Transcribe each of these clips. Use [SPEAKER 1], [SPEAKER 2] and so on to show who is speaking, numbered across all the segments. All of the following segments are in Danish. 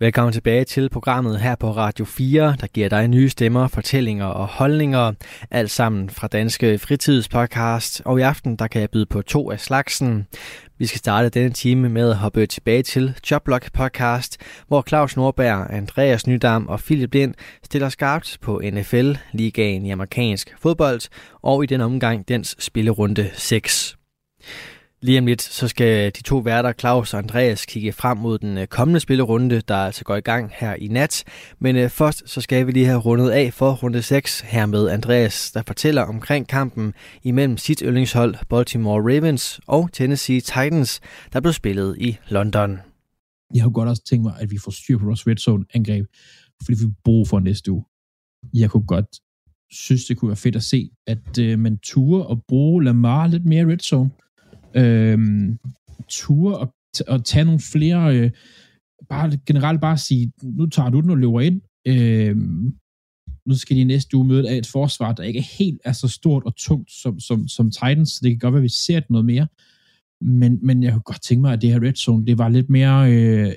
[SPEAKER 1] Velkommen tilbage til programmet her på Radio 4, der giver dig nye stemmer, fortællinger og holdninger, alt sammen fra Danske Fritidspodcast. Og i aften der kan jeg byde på to af slagsen. Vi skal starte denne time med at hoppe tilbage til Joblog podcast, hvor Claus Nordberg, Andreas Nydam og Philip Lind stiller skarpt på NFL-ligaen i amerikansk fodbold, og i den omgang dens spillerunde 6. Lige om lidt, så skal de to værter, Claus og Andreas, kigge frem mod den øh, kommende spillerunde, der altså går i gang her i nat. Men øh, først, så skal vi lige have rundet af for runde 6 her med Andreas, der fortæller omkring kampen imellem sit yndlingshold Baltimore Ravens og Tennessee Titans, der blev spillet i London.
[SPEAKER 2] Jeg har godt også tænkt mig, at vi får styr på vores red zone angreb, fordi vi brug for næste uge. Jeg kunne godt synes, det kunne være fedt at se, at øh, man turer og bruge Lamar lidt mere red zone øh, ture og, og tage nogle flere, øh, bare generelt bare sige, nu tager du den og løber ind, øh, nu skal de næste uge møde af et forsvar, der ikke er helt er så stort og tungt som, som, som Titans, så det kan godt være, at vi ser det noget mere, men, men jeg kunne godt tænke mig, at det her red zone, det var lidt mere, øh,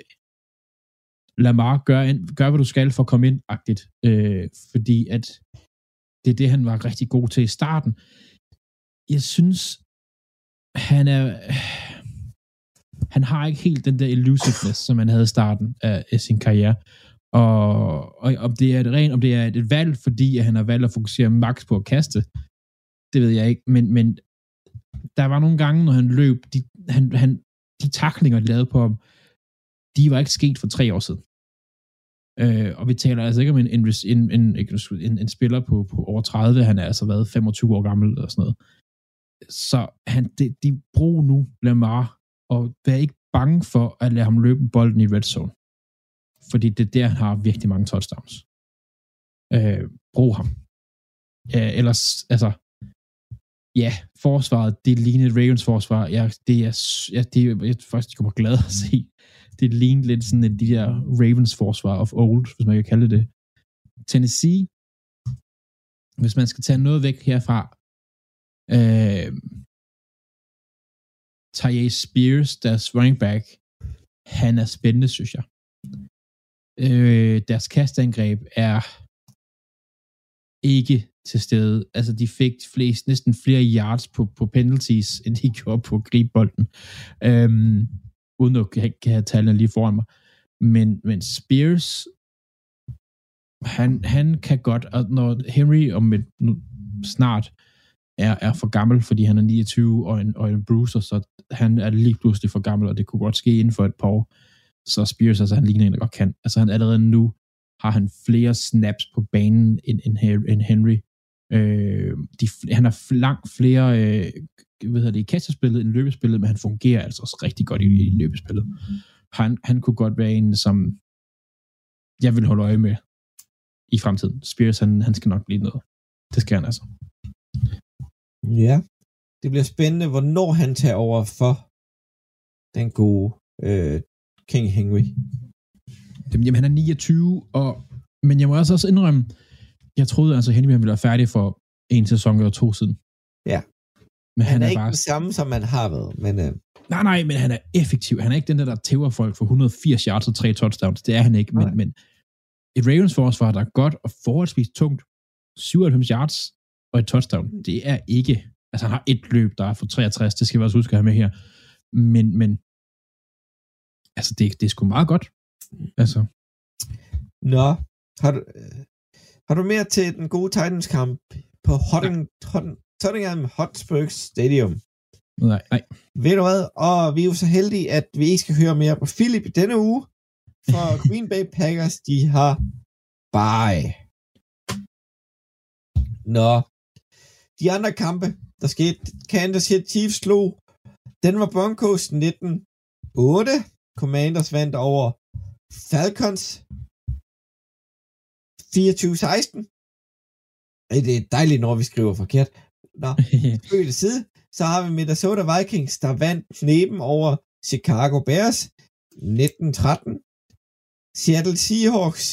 [SPEAKER 2] lad mig gøre, gør, hvad du skal for at komme ind-agtigt, øh, fordi at det er det, han var rigtig god til i starten. Jeg synes, han er... Han har ikke helt den der elusiveness, som han havde i starten af, af sin karriere. Og, og om det er et rent, om det er et valg, fordi at han har valgt at fokusere max på at kaste, det ved jeg ikke. Men, men der var nogle gange, når han løb, de, han, han, de taklinger, de lavede på ham, de var ikke sket for tre år siden. Øh, og vi taler altså ikke om en, en, en, en, en, en spiller på, på over 30, han er altså været 25 år gammel eller sådan noget. Så han, de, de brug nu Lamar, og vær ikke bange for at lade ham løbe bolden i red zone. Fordi det er der, han har virkelig mange touchdowns. Øh, brug ham. Øh, ellers, altså, ja, forsvaret, det ligner Ravens forsvar. Ja, det er, ja, det er, jeg faktisk kommer glad at se. Det ligner lidt sådan de der Ravens forsvar of old, hvis man kan kalde det. Tennessee, hvis man skal tage noget væk herfra, Øh, Tyre Spears, deres running back, han er spændende, synes jeg. Øh, deres kastangreb er ikke til stede. Altså, de fik flest, næsten flere yards på, på penalties, end de gjorde på gribbolden. Øhm, uden at kan have tallene lige foran mig. Men, men Spears, han, han kan godt, og når Henry om et, nu, snart er, er for gammel, fordi han er 29 og en, og en bruiser, så han er lige pludselig for gammel, og det kunne godt ske inden for et par år. Så Spears, altså han ligner en, der godt kan. Altså han allerede nu har han flere snaps på banen end, end, end Henry. Øh, de, han har langt flere øh, hvad hedder det, i kastespillet end løbespillet, men han fungerer altså også rigtig godt i, i løbespillet. Han, han kunne godt være en, som jeg vil holde øje med i fremtiden. Spears, han, han skal nok blive noget. Det skal han altså.
[SPEAKER 3] Ja, det bliver spændende, hvornår han tager over for den gode øh, King Henry.
[SPEAKER 2] Jamen, han er 29, og, men jeg må også, også indrømme, jeg troede altså, Henry ville være færdig for en sæson eller to siden.
[SPEAKER 3] Ja.
[SPEAKER 2] Men han,
[SPEAKER 3] han er,
[SPEAKER 2] er
[SPEAKER 3] ikke
[SPEAKER 2] bare...
[SPEAKER 3] den samme, som man har været, men... Øh...
[SPEAKER 2] Nej, nej, men han er effektiv. Han er ikke den der, der tæver folk for 180 yards og tre touchdowns. Det er han ikke, men, men et Ravens forsvar, der er godt og forholdsvis tungt, 97 yards og et touchdown, det er ikke... Altså, han har et løb, der er for 63, det skal vi også huske at have med her. Men, men altså, det, det er sgu meget godt. Altså.
[SPEAKER 3] Nå, har du, øh, har du mere til den gode Titans-kamp på Hotting, Hotting, Tottenham Hotspur Stadium?
[SPEAKER 2] Nej, nej.
[SPEAKER 3] Ved du hvad? Og vi er jo så heldige, at vi ikke skal høre mere på Philip denne uge, for Green Bay Packers, de har bye. Nå. De andre kampe, der skete, Kansas City Chiefs slog Denver Broncos 19-8. Commanders vandt over Falcons 24-16. Det er dejligt, når vi skriver forkert. Nå, på side. Så har vi Minnesota Vikings, der vandt kneben over Chicago Bears 19-13. Seattle Seahawks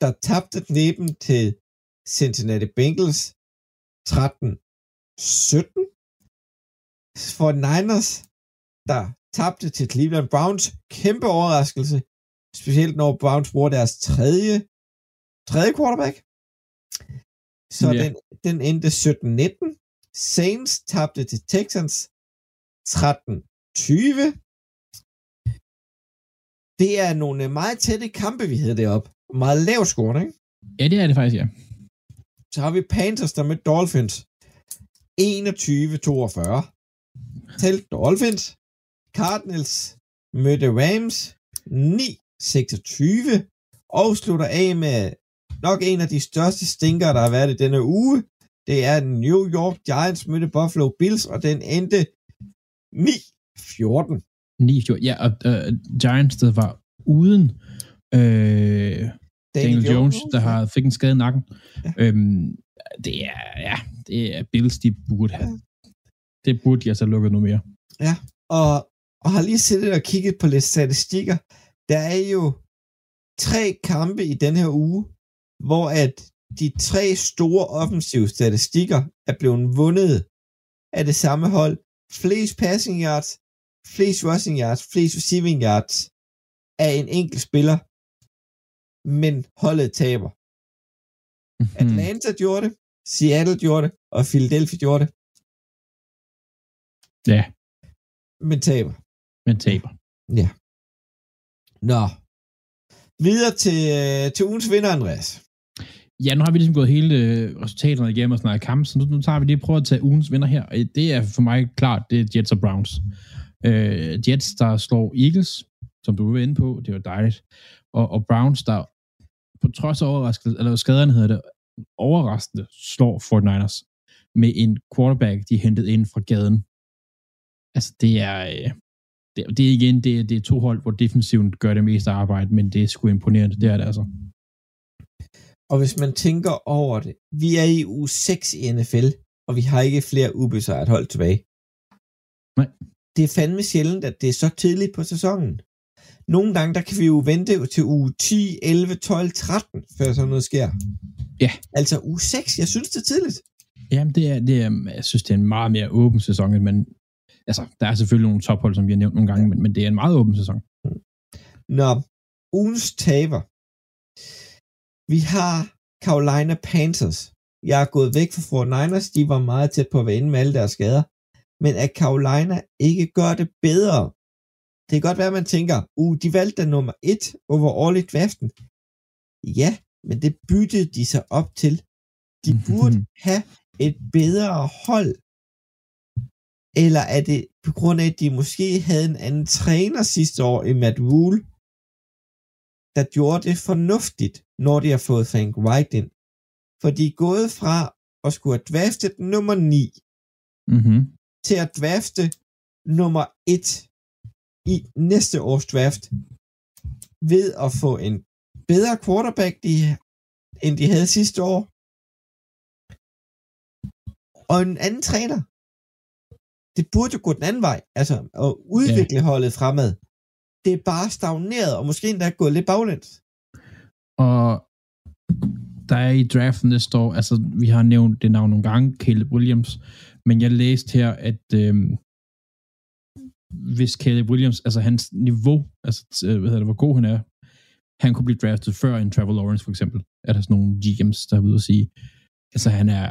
[SPEAKER 3] der tabte næben til Cincinnati Bengals 13-17. For Niners, der tabte til Cleveland Browns. Kæmpe overraskelse. Specielt når Browns bruger deres tredje, tredje quarterback. Så
[SPEAKER 2] Ja.
[SPEAKER 3] den, den endte 17-19. Saints tabte til Texans 13-20. Det er nogle meget tætte kampe, vi havde deroppe. Meget lav score, ikke?
[SPEAKER 2] Ja, det er det faktisk, ja.
[SPEAKER 3] Så har vi Panthers, der med Dolphins. 21-42. Til Dolphins. Cardinals mødte Rams. 9-26. Og slutter af med nok en af de største stinker, der har været i denne uge. Det er New York Giants mødte Buffalo Bills, og den endte 9-14.
[SPEAKER 2] 9 Ja, og uh, Giants, der var uden øh, Daniel Jones, der har fik en skade i nakken.
[SPEAKER 3] Ja.
[SPEAKER 2] Ja. Øhm, det er, ja, det er Bills, de burde have. Det burde de altså lukket noget mere.
[SPEAKER 3] og, og har lige siddet og kigget på lidt statistikker. Der er jo tre kampe i den her uge, hvor at de tre store offensive statistikker er blevet vundet af det samme hold. Flest passing yards, flest rushing yards, flest receiving yards af en enkelt spiller, men holdet taber.
[SPEAKER 2] Hmm.
[SPEAKER 3] Atlanta gjorde det, Seattle gjorde det, og Philadelphia gjorde det,
[SPEAKER 2] Ja,
[SPEAKER 3] men taber.
[SPEAKER 2] men taber.
[SPEAKER 3] Nå. Videre til, øh, til ugens vinder, Andreas.
[SPEAKER 2] Ja, nu har vi ligesom gået hele øh, resultaterne igennem og snakket kamp, så nu, nu tager vi lige prøver at tage ugens vinder her. Og Det er for mig klart, det er Jets og Browns. Øh, Jets, der slår Eagles, som du var inde på, det var dejligt. Og, og Browns, der på trods af overraskelse, eller skaderne hedder det, overraskende slår 49ers med en quarterback, de hentede ind fra gaden. Altså, det er... Øh, det, det er igen, det, er- det er to hold, hvor defensiven gør det meste arbejde, men det er sgu imponerende, det er det altså.
[SPEAKER 3] Og hvis man tænker over det, vi er i uge 6 i NFL, og vi har ikke flere ubesejret hold tilbage.
[SPEAKER 2] Nej.
[SPEAKER 3] Det er fandme sjældent, at det er så tidligt på sæsonen. Nogle gange, der kan vi jo vente til uge 10, 11, 12, 13, før sådan noget sker.
[SPEAKER 2] Ja.
[SPEAKER 3] Altså uge 6, jeg synes det er tidligt.
[SPEAKER 2] Jamen, det er, det er, jeg synes, det er en meget mere åben sæson, end man... Altså, der er selvfølgelig nogle tophold, som vi har nævnt nogle gange, men, men det er en meget åben sæson.
[SPEAKER 3] Når ugens taber, vi har Carolina Panthers. Jeg er gået væk fra 49ers, de var meget tæt på at være inde med alle deres skader. Men at Carolina ikke gør det bedre. Det kan godt være, at man tænker, uh, de valgte da nummer et overall i draften. Ja, men det byttede de sig op til. De burde have et bedre hold. Eller er det på grund af, at de måske havde en anden træner sidste år i Matt Rule, der gjorde det fornuftigt, når de har fået Frank White ind. For de er gået fra at skulle have draftet nummer 9
[SPEAKER 2] Mm-hmm.
[SPEAKER 3] til at drafte nummer 1 i næste års draft ved at få en bedre quarterback, de, end de havde sidste år. Og en anden træner. Det burde jo gå den anden vej, altså at udvikle ja. holdet fremad. Det er bare stagneret, og måske endda gået lidt baglæns.
[SPEAKER 2] Og der er i draften næste år, altså vi har nævnt det navn nogle gange, Caleb Williams, men jeg læste her, at øh, hvis Caleb Williams, altså hans niveau, altså øh, hvad hedder det, hvor god han er, han kunne blive draftet før en Trevor Lawrence for eksempel, er der sådan nogle GM's, der er ude at sige, altså han er,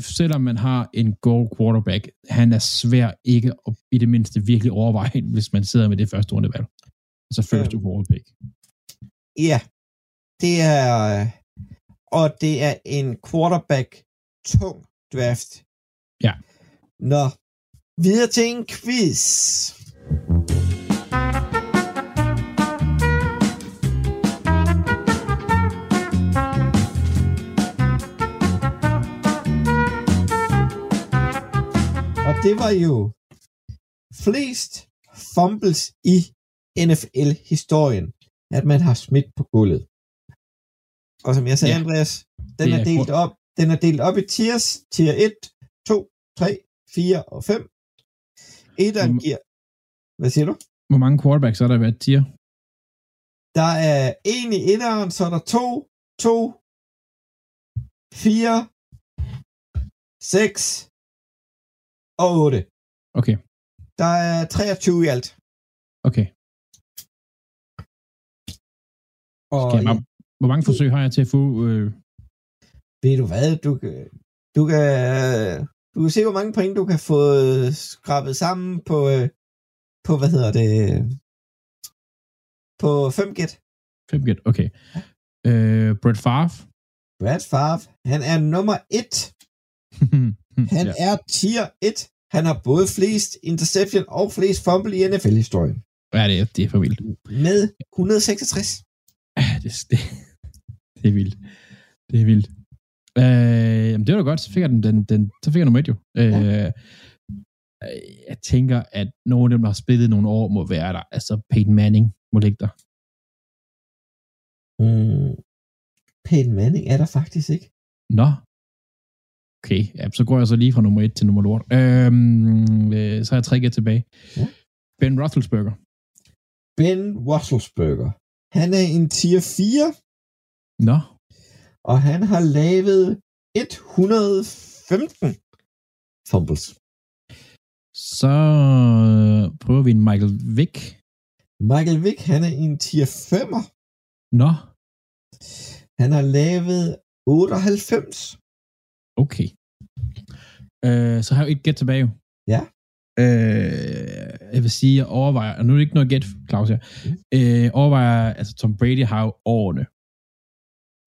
[SPEAKER 2] selvom man har en goal quarterback, han er svær ikke at i det mindste virkelig overveje, hvis man sidder med det første rundevalg. Altså first
[SPEAKER 3] Ja.
[SPEAKER 2] overall pick.
[SPEAKER 3] Ja, det er, og det er en quarterback tung draft.
[SPEAKER 2] Ja.
[SPEAKER 3] Nå, videre til en quiz. Og det var jo flest fumbles i NFL-historien, at man har smidt på gulvet. Og som jeg sagde,
[SPEAKER 2] Ja.
[SPEAKER 3] Andreas, den er,
[SPEAKER 2] er
[SPEAKER 3] delt op, den er delt op i tiers, tier 1, 2, 3, 4 og 5. Etteren giver... Hvad siger du?
[SPEAKER 2] Hvor mange quarterbacks er der været tier?
[SPEAKER 3] Der er en i etteren, så er der to, to, fire, seks og otte.
[SPEAKER 2] Okay,
[SPEAKER 3] Der er 23 i alt.
[SPEAKER 2] okay.
[SPEAKER 3] Og
[SPEAKER 2] Skal jeg bare, hvor mange forsøg har jeg til at få? Øh,
[SPEAKER 3] ved du hvad, du, du kan, du kan se, hvor mange point du kan få skrabet sammen på, øh, på hvad hedder det, på 5 gæt.
[SPEAKER 2] 5 gæt, okay. Øh, Brett Favre.
[SPEAKER 3] Brad Favre, han er nummer 1. Han
[SPEAKER 2] ja.
[SPEAKER 3] er tier 1. Han har både flest interception og flest fumble i NFL-historien.
[SPEAKER 2] ja, det er, det er for vildt.
[SPEAKER 3] Med 166.
[SPEAKER 2] Ja, det, det, det er vildt. Det er vildt. Øh, jamen, det var da godt. Så fik jeg, den, den, den, så fik jeg nummer et jo. Øh, jeg tænker, at nogle af dem, der har spillet nogle år, må være der. Altså, Peyton Manning må ligge der.
[SPEAKER 3] Mm. Peyton Manning er der faktisk ikke.
[SPEAKER 2] Nå. Okay, ja, så går jeg så lige fra nummer 1 til nummer lort. Øhm, øh, så har jeg tre gæt tilbage.
[SPEAKER 3] Ja.
[SPEAKER 2] Ben Roethlisberger.
[SPEAKER 3] Ben Roethlisberger. Han er en tier 4,
[SPEAKER 2] Nå.
[SPEAKER 3] Og han har lavet 115 fumbles.
[SPEAKER 2] Så øh, prøver vi en Michael Vick.
[SPEAKER 3] Michael Vick, han er en tier 5'er.
[SPEAKER 2] Nå.
[SPEAKER 3] Han har lavet 98.
[SPEAKER 2] Okay. Øh, så har jeg jo et gæt tilbage.
[SPEAKER 3] Ja.
[SPEAKER 2] Øh, jeg vil sige, jeg overvejer, og nu er det ikke noget gæt, Claus her, øh, overvejer, altså Tom Brady har jo årene.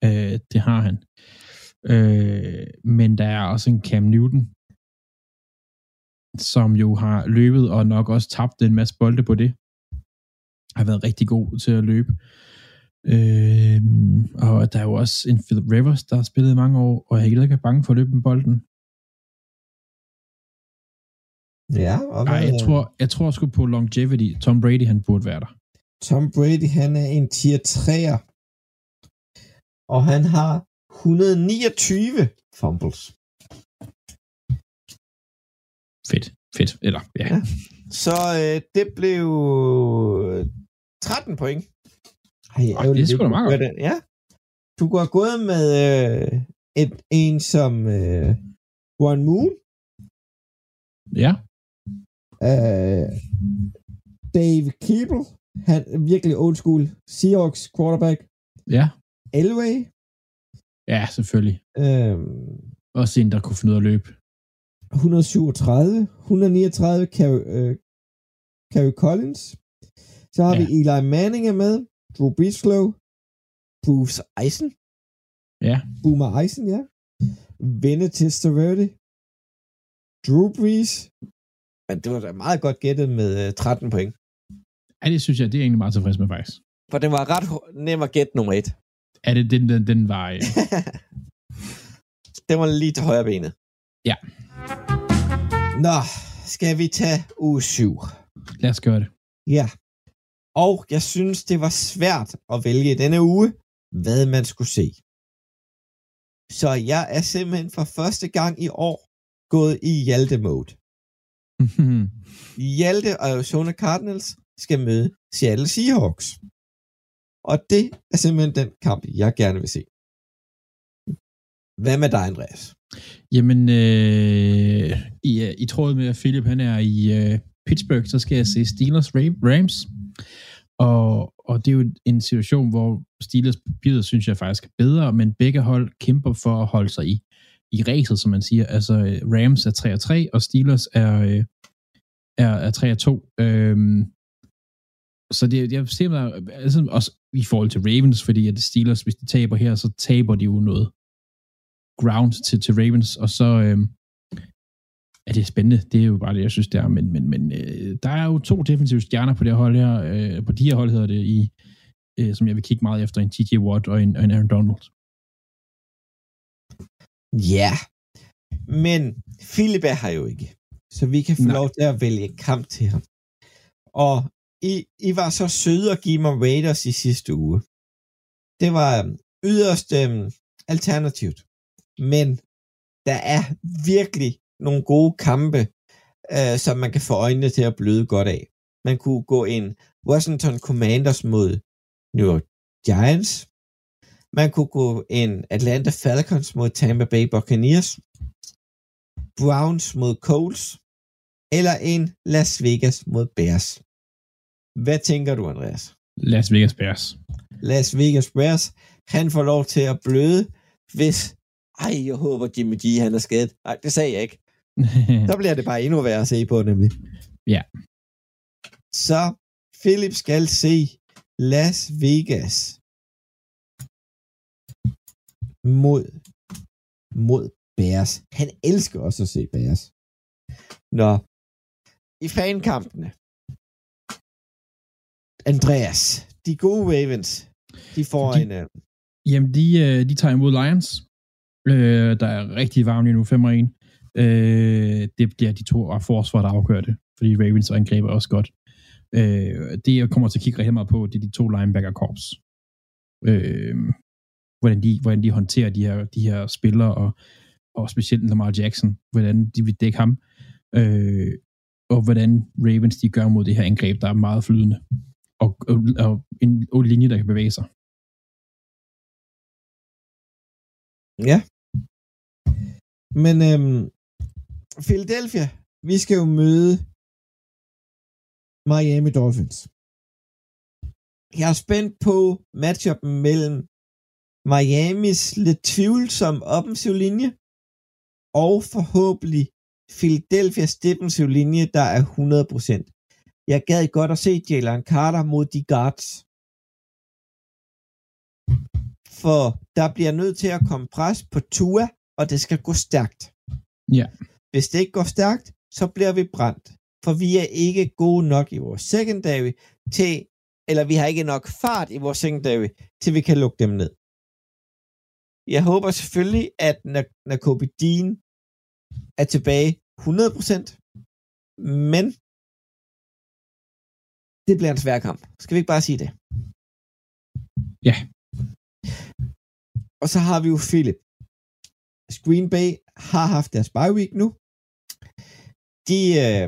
[SPEAKER 2] Øh, det har han. Øh, men der er også en Cam Newton, som jo har løbet og nok også tabt en masse bolde på det. Har været rigtig god til at løbe. Øh, og der er jo også en Philip Rivers, der har spillet i mange år, og jeg er ikke bange for at løbe med bolden.
[SPEAKER 3] Ja, og
[SPEAKER 2] Nej,
[SPEAKER 3] hvad
[SPEAKER 2] jeg
[SPEAKER 3] er-
[SPEAKER 2] tror, jeg tror sgu på longevity. Tom Brady, han burde være der.
[SPEAKER 3] Tom Brady, han er en tier 3'er. Og han har 129 fumbles.
[SPEAKER 2] Fedt, fedt. Eller, ja.
[SPEAKER 3] Ja. Så øh, det blev 13 point. Ej,
[SPEAKER 2] Ej, det er sgu da meget godt.
[SPEAKER 3] Ja. Du have gået med øh, et, en som øh, One Moon,
[SPEAKER 2] Ja,
[SPEAKER 3] øh, Dave Keeble, han er virkelig old school, Seahawks quarterback,
[SPEAKER 2] ja.
[SPEAKER 3] Elway,
[SPEAKER 2] Ja, selvfølgelig.
[SPEAKER 3] øh,
[SPEAKER 2] Også en, der kunne finde ud af at løbe.
[SPEAKER 3] 137, 139 Carey, øh, Carey Collins. Så har
[SPEAKER 2] Ja.
[SPEAKER 3] vi Eli Manning er med, Drew Brislow, Bruce Eisen,
[SPEAKER 2] Ja,
[SPEAKER 3] Boomer Eisen, ja. Venne Testaverde, Drew Brees. Men det var da meget godt gættet med øh, 13 point.
[SPEAKER 2] ja det synes jeg, det er egentlig meget tilfreds med, faktisk.
[SPEAKER 3] For det var ret nem at gætte nummer et.
[SPEAKER 2] Er det den, den, den var... øh,
[SPEAKER 3] det var lige til højre benet.
[SPEAKER 2] Ja.
[SPEAKER 3] Nå, skal vi tage uge 7?
[SPEAKER 2] Lad os gøre det.
[SPEAKER 3] Ja. Og jeg synes, det var svært at vælge denne uge, hvad man skulle se. Så jeg er simpelthen for første gang i år gået i Hjalte-mode. Hjalte og Arizona Cardinals skal møde Seattle Seahawks. Og det er simpelthen den kamp, jeg gerne vil se. Hvad med dig, Andreas?
[SPEAKER 2] Jamen, øh, i, øh, i tråd med, at Philip han er i øh, Pittsburgh, så skal jeg se Steelers Rams. Og, og det er jo en situation, hvor Steelers papiret synes jeg faktisk er bedre, men begge hold kæmper for at holde sig i, i racet, som man siger. Altså øh, Rams er 3-3, og Steelers er, øh, er, er 3-2. Øhm, så det, jeg ser mig altså, også i forhold til Ravens, fordi at Steelers, hvis de taber her, så taber de jo noget ground til, til Ravens, og så øh, er det spændende. Det er jo bare det, jeg synes, det er. Men, men, men øh, der er jo to defensive stjerner på det her hold her, øh, på de her hold hedder det, i, øh, som jeg vil kigge meget efter, en TJ Watt og en, og en Aaron Donald.
[SPEAKER 3] Ja, men Philip er her jo ikke. Så vi kan få
[SPEAKER 2] Nej.
[SPEAKER 3] lov til at vælge kamp til ham. Og i, I var så søde at give mig Raiders i sidste uge. Det var øhm, yderst øhm, alternativt. Men der er virkelig nogle gode kampe, øh, som man kan få øjnene til at bløde godt af. Man kunne gå en Washington Commanders mod New York Giants. Man kunne gå en Atlanta Falcons mod Tampa Bay Buccaneers. Browns mod Colts. Eller en Las Vegas mod Bears. Hvad tænker du, Andreas?
[SPEAKER 2] Las Vegas Bears.
[SPEAKER 3] Las Vegas Bears. Han får lov til at bløde, hvis... Ej, jeg håber Jimmy G, han er skadet. Nej, det sagde jeg ikke. Så bliver det bare endnu værre at se på, nemlig.
[SPEAKER 2] Ja.
[SPEAKER 3] Så Philip skal se Las Vegas mod, mod Bears. Han elsker også at se Bears. Nå, i fankampene. Andreas, de gode Ravens, de får
[SPEAKER 2] De-
[SPEAKER 3] en... Uh,
[SPEAKER 2] Jamen, de, øh, de tager imod Lions, øh, der er rigtig varme lige nu, 5 og 1. Øh, det bliver de to af forsvar, der afgør det, fordi Ravens angriber også godt. Øh, det, jeg kommer til at kigge rigtig meget på, det er de to linebacker-korps. Øh, hvordan, de, hvordan de håndterer de her, de her spillere, og, og specielt Lamar Jackson, hvordan de vil dække ham, øh, og hvordan Ravens de gør mod det her angreb, der er meget flydende, og, og, og en, og linje, der kan bevæge sig.
[SPEAKER 3] Ja. Men øhm, Philadelphia, vi skal jo møde Miami Dolphins. Jeg er spændt på matchupen mellem Miamis lidt tvivlsomme offensiv linje og forhåbentlig Philadelphia's defensiv linje, der er 100%. Jeg gad godt at se Jalen Carter mod de guards. For der bliver nødt til at komme pres på Tua, og det skal gå stærkt.
[SPEAKER 2] Ja.
[SPEAKER 3] Hvis det ikke går stærkt, så bliver vi brændt. For vi er ikke gode nok i vores secondary til, eller vi har ikke nok fart i vores secondary, til vi kan lukke dem ned. Jeg håber selvfølgelig, at når, når Kobe Dean er tilbage 100%, men det bliver en svær kamp. Skal vi ikke bare sige det?
[SPEAKER 2] Ja.
[SPEAKER 3] Og så har vi jo Philip. Green Bay har haft deres bye week nu. De, øh,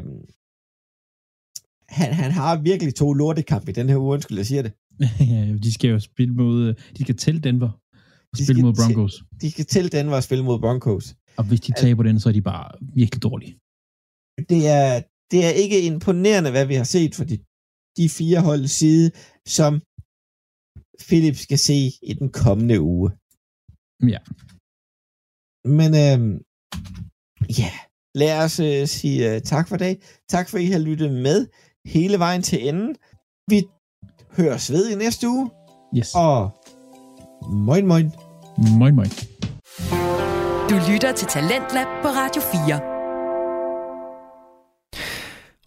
[SPEAKER 3] han, han har virkelig to lortekamp i den her uge, undskyld, jeg siger det.
[SPEAKER 2] Ja, de skal jo spille mod, de skal til Denver og
[SPEAKER 3] De
[SPEAKER 2] spille mod
[SPEAKER 3] til-
[SPEAKER 2] Broncos.
[SPEAKER 3] De skal til Denver og spille mod Broncos.
[SPEAKER 2] Og hvis de taber den, så er de bare virkelig dårlige.
[SPEAKER 3] Det er, det er ikke imponerende, hvad vi har set for de, de fire hold side, som Philip skal se i den kommende uge.
[SPEAKER 2] Ja.
[SPEAKER 3] Men øhm, ja, lad os øh, sige øh, tak for dag. Tak for, at I har lyttet med hele vejen til enden. Vi høres ved i næste uge,
[SPEAKER 2] Yes.
[SPEAKER 3] og moin moin.
[SPEAKER 2] Moin, moin.
[SPEAKER 4] Du lytter til Talentlab på Radio 4.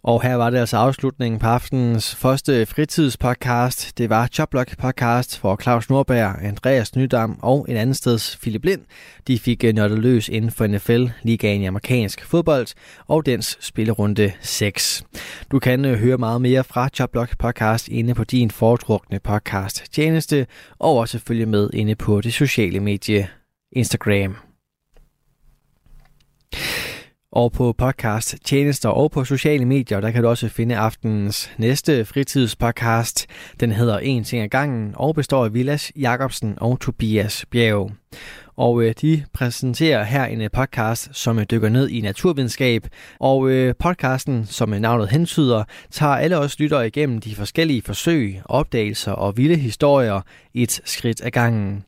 [SPEAKER 1] Og her var det altså afslutningen på aftenens første fritidspodcast. Det var Choplock podcast, for Claus Nordberg, Andreas Nydam og en anden steds Philip Lind, de fik øh, nørdet løs inden for NFL, ligaen i amerikansk fodbold og dens spillerunde 6. Du kan øh, høre meget mere fra Choplock podcast inde på din foretrukne podcast tjeneste, og også følge med inde på det sociale medie Instagram. Og på podcast, tjenester og på sociale medier, der kan du også finde aftenens næste fritidspodcast. Den hedder En ting ad gangen og består af Vilas Jacobsen og Tobias Bjerg. Og øh, de præsenterer her en øh, podcast, som øh, dykker ned i naturvidenskab. Og øh, podcasten, som øh, navnet hentyder, tager alle os lyttere igennem de forskellige forsøg, opdagelser og vilde historier et skridt ad gangen.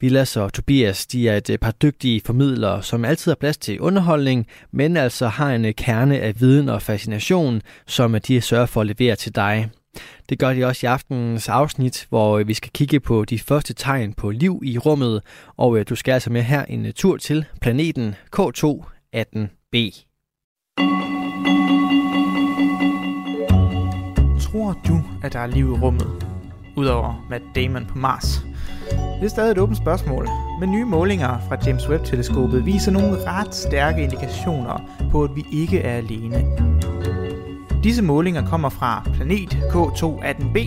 [SPEAKER 1] Villas og Tobias, de er et øh, par dygtige formidlere, som altid har plads til underholdning, men altså har en øh, kerne af viden og fascination, som øh, de sørger for at levere til dig. Det gør de også i aftenens afsnit, hvor vi skal kigge på de første tegn på liv i rummet, og du skal altså med her en tur til planeten K2-18b.
[SPEAKER 5] Tror du, at der er liv i rummet? Udover Matt Damon på Mars? Det er stadig et åbent spørgsmål, men nye målinger fra James Webb-teleskopet viser nogle ret stærke indikationer på, at vi ikke er alene. Disse målinger kommer fra planet K218b,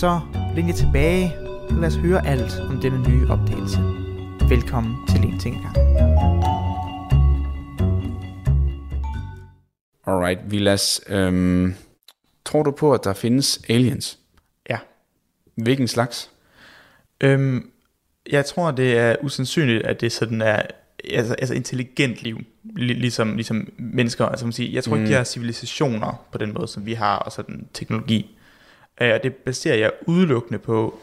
[SPEAKER 5] så linje tilbage, og lad os høre alt om denne nye opdagelse. Velkommen til En Ting ad gangen.
[SPEAKER 6] Alright, Vilas. Øhm, tror du på, at der findes aliens?
[SPEAKER 5] Ja.
[SPEAKER 6] Hvilken slags?
[SPEAKER 5] Øhm, jeg tror, det er usandsynligt, at det sådan er altså, altså intelligent liv, lig- ligesom, ligesom mennesker. Altså, man siger, jeg tror ikke,
[SPEAKER 6] Mm.
[SPEAKER 5] de har civilisationer på den måde, som vi har, og sådan teknologi. Øh, Og det baserer jeg udelukkende på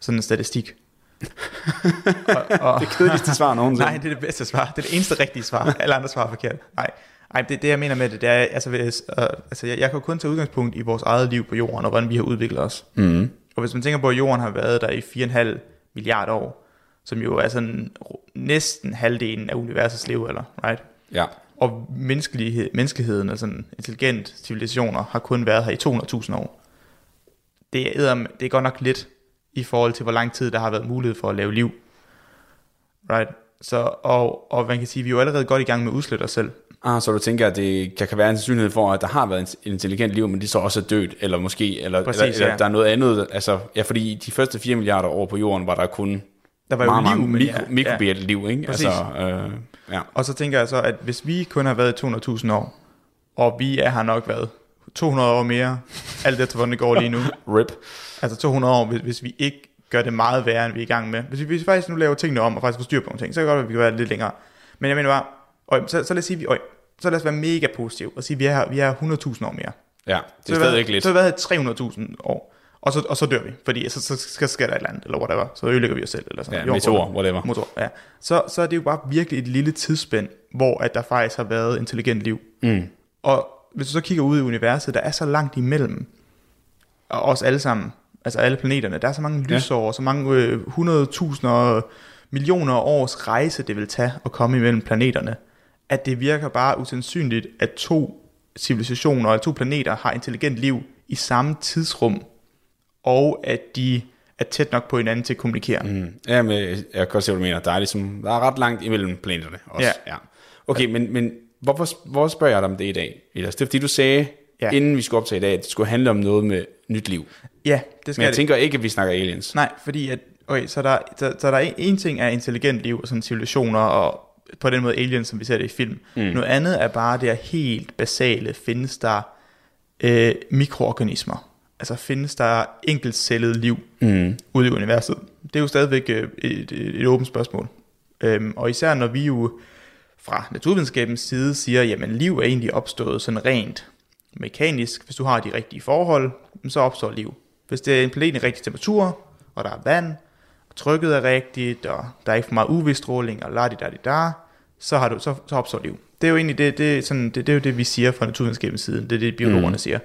[SPEAKER 5] sådan en statistik. og, og,
[SPEAKER 6] Det kedeligste svar nogensinde.
[SPEAKER 5] Nej, det er det bedste svar. Det er det eneste rigtige svar. Alle andre svar er forkert. Nej, Nej det, det jeg mener med det, det er, altså, hvis, uh, altså jeg, jeg kan jo kun tage udgangspunkt i vores eget liv på jorden, og hvordan vi har udviklet os.
[SPEAKER 6] Mm.
[SPEAKER 5] Og hvis man tænker på, at jorden har været der i 4,5 milliarder år, som jo er sådan næsten halvdelen af universets levealder, right?
[SPEAKER 6] Ja.
[SPEAKER 5] Og menneskelighed, menneskeheden, altså intelligent civilisationer, har kun været her i 200.000 år. Det er, det er godt nok lidt i forhold til, hvor lang tid der har været mulighed for at lave liv. Right? Så, og, og man kan sige, at vi er jo allerede godt i gang med at udslette os selv.
[SPEAKER 6] Ah, så du tænker, at det, der kan være en sandsynlighed for, at der har været en intelligent liv, men de så også er dødt, eller måske, eller,
[SPEAKER 5] Præcis,
[SPEAKER 6] eller, eller
[SPEAKER 5] ja.
[SPEAKER 6] der er noget andet, altså, ja, fordi de første 4 milliarder år på jorden, var der kun
[SPEAKER 5] Der var jo
[SPEAKER 6] meget,
[SPEAKER 5] liv,
[SPEAKER 6] meget mikro,
[SPEAKER 5] ja,
[SPEAKER 6] mikrobielt liv, ikke?
[SPEAKER 5] Præcis.
[SPEAKER 6] Altså, øh, ja.
[SPEAKER 5] Og så tænker jeg så, at hvis vi kun har været i 200.000 år, og vi er har nok været 200 år mere, alt efter hvordan det går lige nu,
[SPEAKER 6] Rip.
[SPEAKER 5] altså 200 år, hvis, hvis vi ikke gør det meget værre, end vi er i gang med. Hvis vi, hvis vi faktisk nu laver tingene om, og faktisk får styr på nogle ting, så kan det godt være, at vi kan være lidt længere. Men jeg mener bare, øj, så, så lad os sige, vi, øj, så lad os være mega positive, og sige, vi er, vi er 100.000 år mere.
[SPEAKER 6] Ja, det er stadig ikke lidt.
[SPEAKER 5] Så har vi været her 300.000 år, og så, og så dør vi, fordi så, så skal, sker der et eller andet, eller whatever, så ødelægger vi os selv, eller sådan
[SPEAKER 6] Ja, meteor, whatever.
[SPEAKER 5] Motor, ja. Så, så er det jo bare virkelig et lille tidsspænd, hvor at der faktisk har været intelligent liv.
[SPEAKER 6] Mm.
[SPEAKER 5] Og hvis du så kigger ud i universet, der er så langt imellem og os alle sammen, altså alle planeterne, der er så mange
[SPEAKER 6] Ja.
[SPEAKER 5] lysår, så mange øh, 100.000 og millioner års rejse, det vil tage at komme imellem planeterne, at det virker bare usandsynligt, at to civilisationer eller to planeter har intelligent liv i samme tidsrum, og at de er tæt nok på hinanden til at kommunikere. Mm.
[SPEAKER 6] Ja, men jeg kan godt se, hvad du mener. Der er, ligesom, der er ret langt imellem planeterne også.
[SPEAKER 5] Ja.
[SPEAKER 6] ja. Okay, men, men hvorfor, hvorfor spørger jeg dig om det i dag? Elias? Det er fordi, du sagde,
[SPEAKER 5] Ja.
[SPEAKER 6] inden vi skulle optage i dag, at det skulle handle om noget med nyt liv.
[SPEAKER 5] Ja, det skal
[SPEAKER 6] Men jeg
[SPEAKER 5] det.
[SPEAKER 6] tænker ikke, at vi snakker aliens.
[SPEAKER 5] Nej, fordi at, okay, så der, så, så der er en, en ting er intelligent liv og sådan civilisationer og på den måde aliens, som vi ser det i film. Mm. Noget andet er bare det her helt basale, findes der øh, mikroorganismer? Altså findes der enkeltcellet liv
[SPEAKER 6] Mm.
[SPEAKER 5] ude i universet? Det er jo stadigvæk øh, et, et, et åbent spørgsmål. Øhm, og især når vi jo fra naturvidenskabens side siger, jamen liv er egentlig opstået sådan rent mekanisk. Hvis du har de rigtige forhold, så opstår liv. Hvis det er en planet i rigtig temperatur, og der er vand, trykket er rigtigt, og der er ikke for meget UV-stråling, og la di da di da, så, har du, så, så opstår liv. Det er jo egentlig det, det, er sådan, det, det, er jo det, vi siger fra naturvidenskabens side. Det er det, biologerne mm. siger.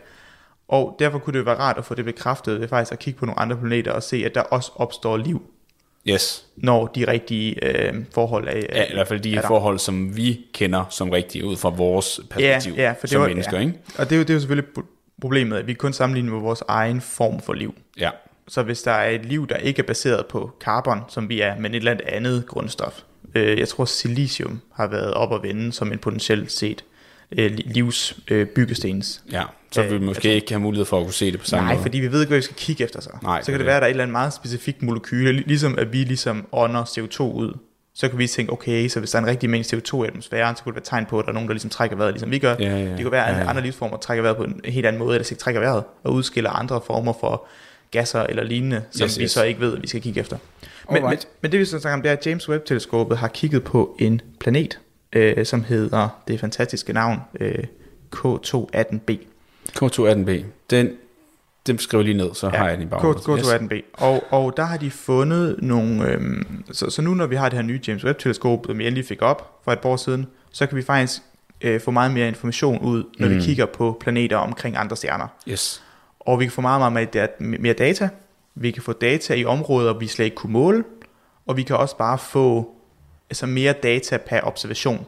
[SPEAKER 5] Og derfor kunne det være rart at få det bekræftet ved faktisk at kigge på nogle andre planeter og se, at der også opstår liv,
[SPEAKER 6] Yes.
[SPEAKER 5] når de rigtige øh, forhold er,
[SPEAKER 6] Ja, i hvert fald de
[SPEAKER 5] er
[SPEAKER 6] forhold, som vi kender som rigtige ud fra vores perspektiv
[SPEAKER 5] ja, ja, for det
[SPEAKER 6] som
[SPEAKER 5] var,
[SPEAKER 6] mennesker,
[SPEAKER 5] ja.
[SPEAKER 6] ikke?
[SPEAKER 5] Og det er, jo, det er jo selvfølgelig pro- problemet, at vi kun sammenligner med vores egen form for liv.
[SPEAKER 6] Ja.
[SPEAKER 5] Så hvis der er et liv, der ikke er baseret på carbon, som vi er, men et eller andet andet grundstof. Øh, jeg tror, silicium har været op at vende som en potentielt set øh, li- livs øh, byggestens.
[SPEAKER 6] Ja, så
[SPEAKER 5] Øh,
[SPEAKER 6] vil vi måske ikke have mulighed for at kunne se det på samme
[SPEAKER 5] Nej,
[SPEAKER 6] måde.
[SPEAKER 5] fordi vi ved ikke, hvad vi skal kigge efter så.
[SPEAKER 6] Nej,
[SPEAKER 5] så kan
[SPEAKER 6] det
[SPEAKER 5] det være, at der er et eller andet meget specifikt molekyle, lig- ligesom at vi ligesom ånder CO2 ud. Så kan vi tænke, okay, så hvis der er en rigtig mængde CO2 i atmosfæren, så kunne det være tegn på, at der er nogen, der ligesom trækker vejret, ligesom vi gør.
[SPEAKER 6] Ja, ja,
[SPEAKER 5] det kunne være, at
[SPEAKER 6] ja, ja.
[SPEAKER 5] andre livsformer trækker vejret på en helt anden måde, eller ikke trækker vejret, og udskiller andre former for gasser eller lignende, som
[SPEAKER 6] Yes,
[SPEAKER 5] vi
[SPEAKER 6] yes.
[SPEAKER 5] så ikke ved, at vi skal kigge efter. Men, men, men det vi så snakker om, det er, at James Webb-teleskopet har kigget på en planet, øh, som hedder det fantastiske navn øh, K218b.
[SPEAKER 6] K218b, den, den skriver lige ned, så har jeg den i baghovedet.
[SPEAKER 5] K218b. Og, og der har de fundet nogle... Øhm, så, så nu når vi har det her nye James Webb-teleskop, som vi endelig fik op for et par år siden, så kan vi faktisk øh, få meget mere information ud, når mm. vi kigger på planeter omkring andre stjerner.
[SPEAKER 6] Yes.
[SPEAKER 5] Og vi kan få meget, meget mere, dat- mere data. Vi kan få data i områder, vi slet ikke kunne måle. Og vi kan også bare få altså mere data per observation,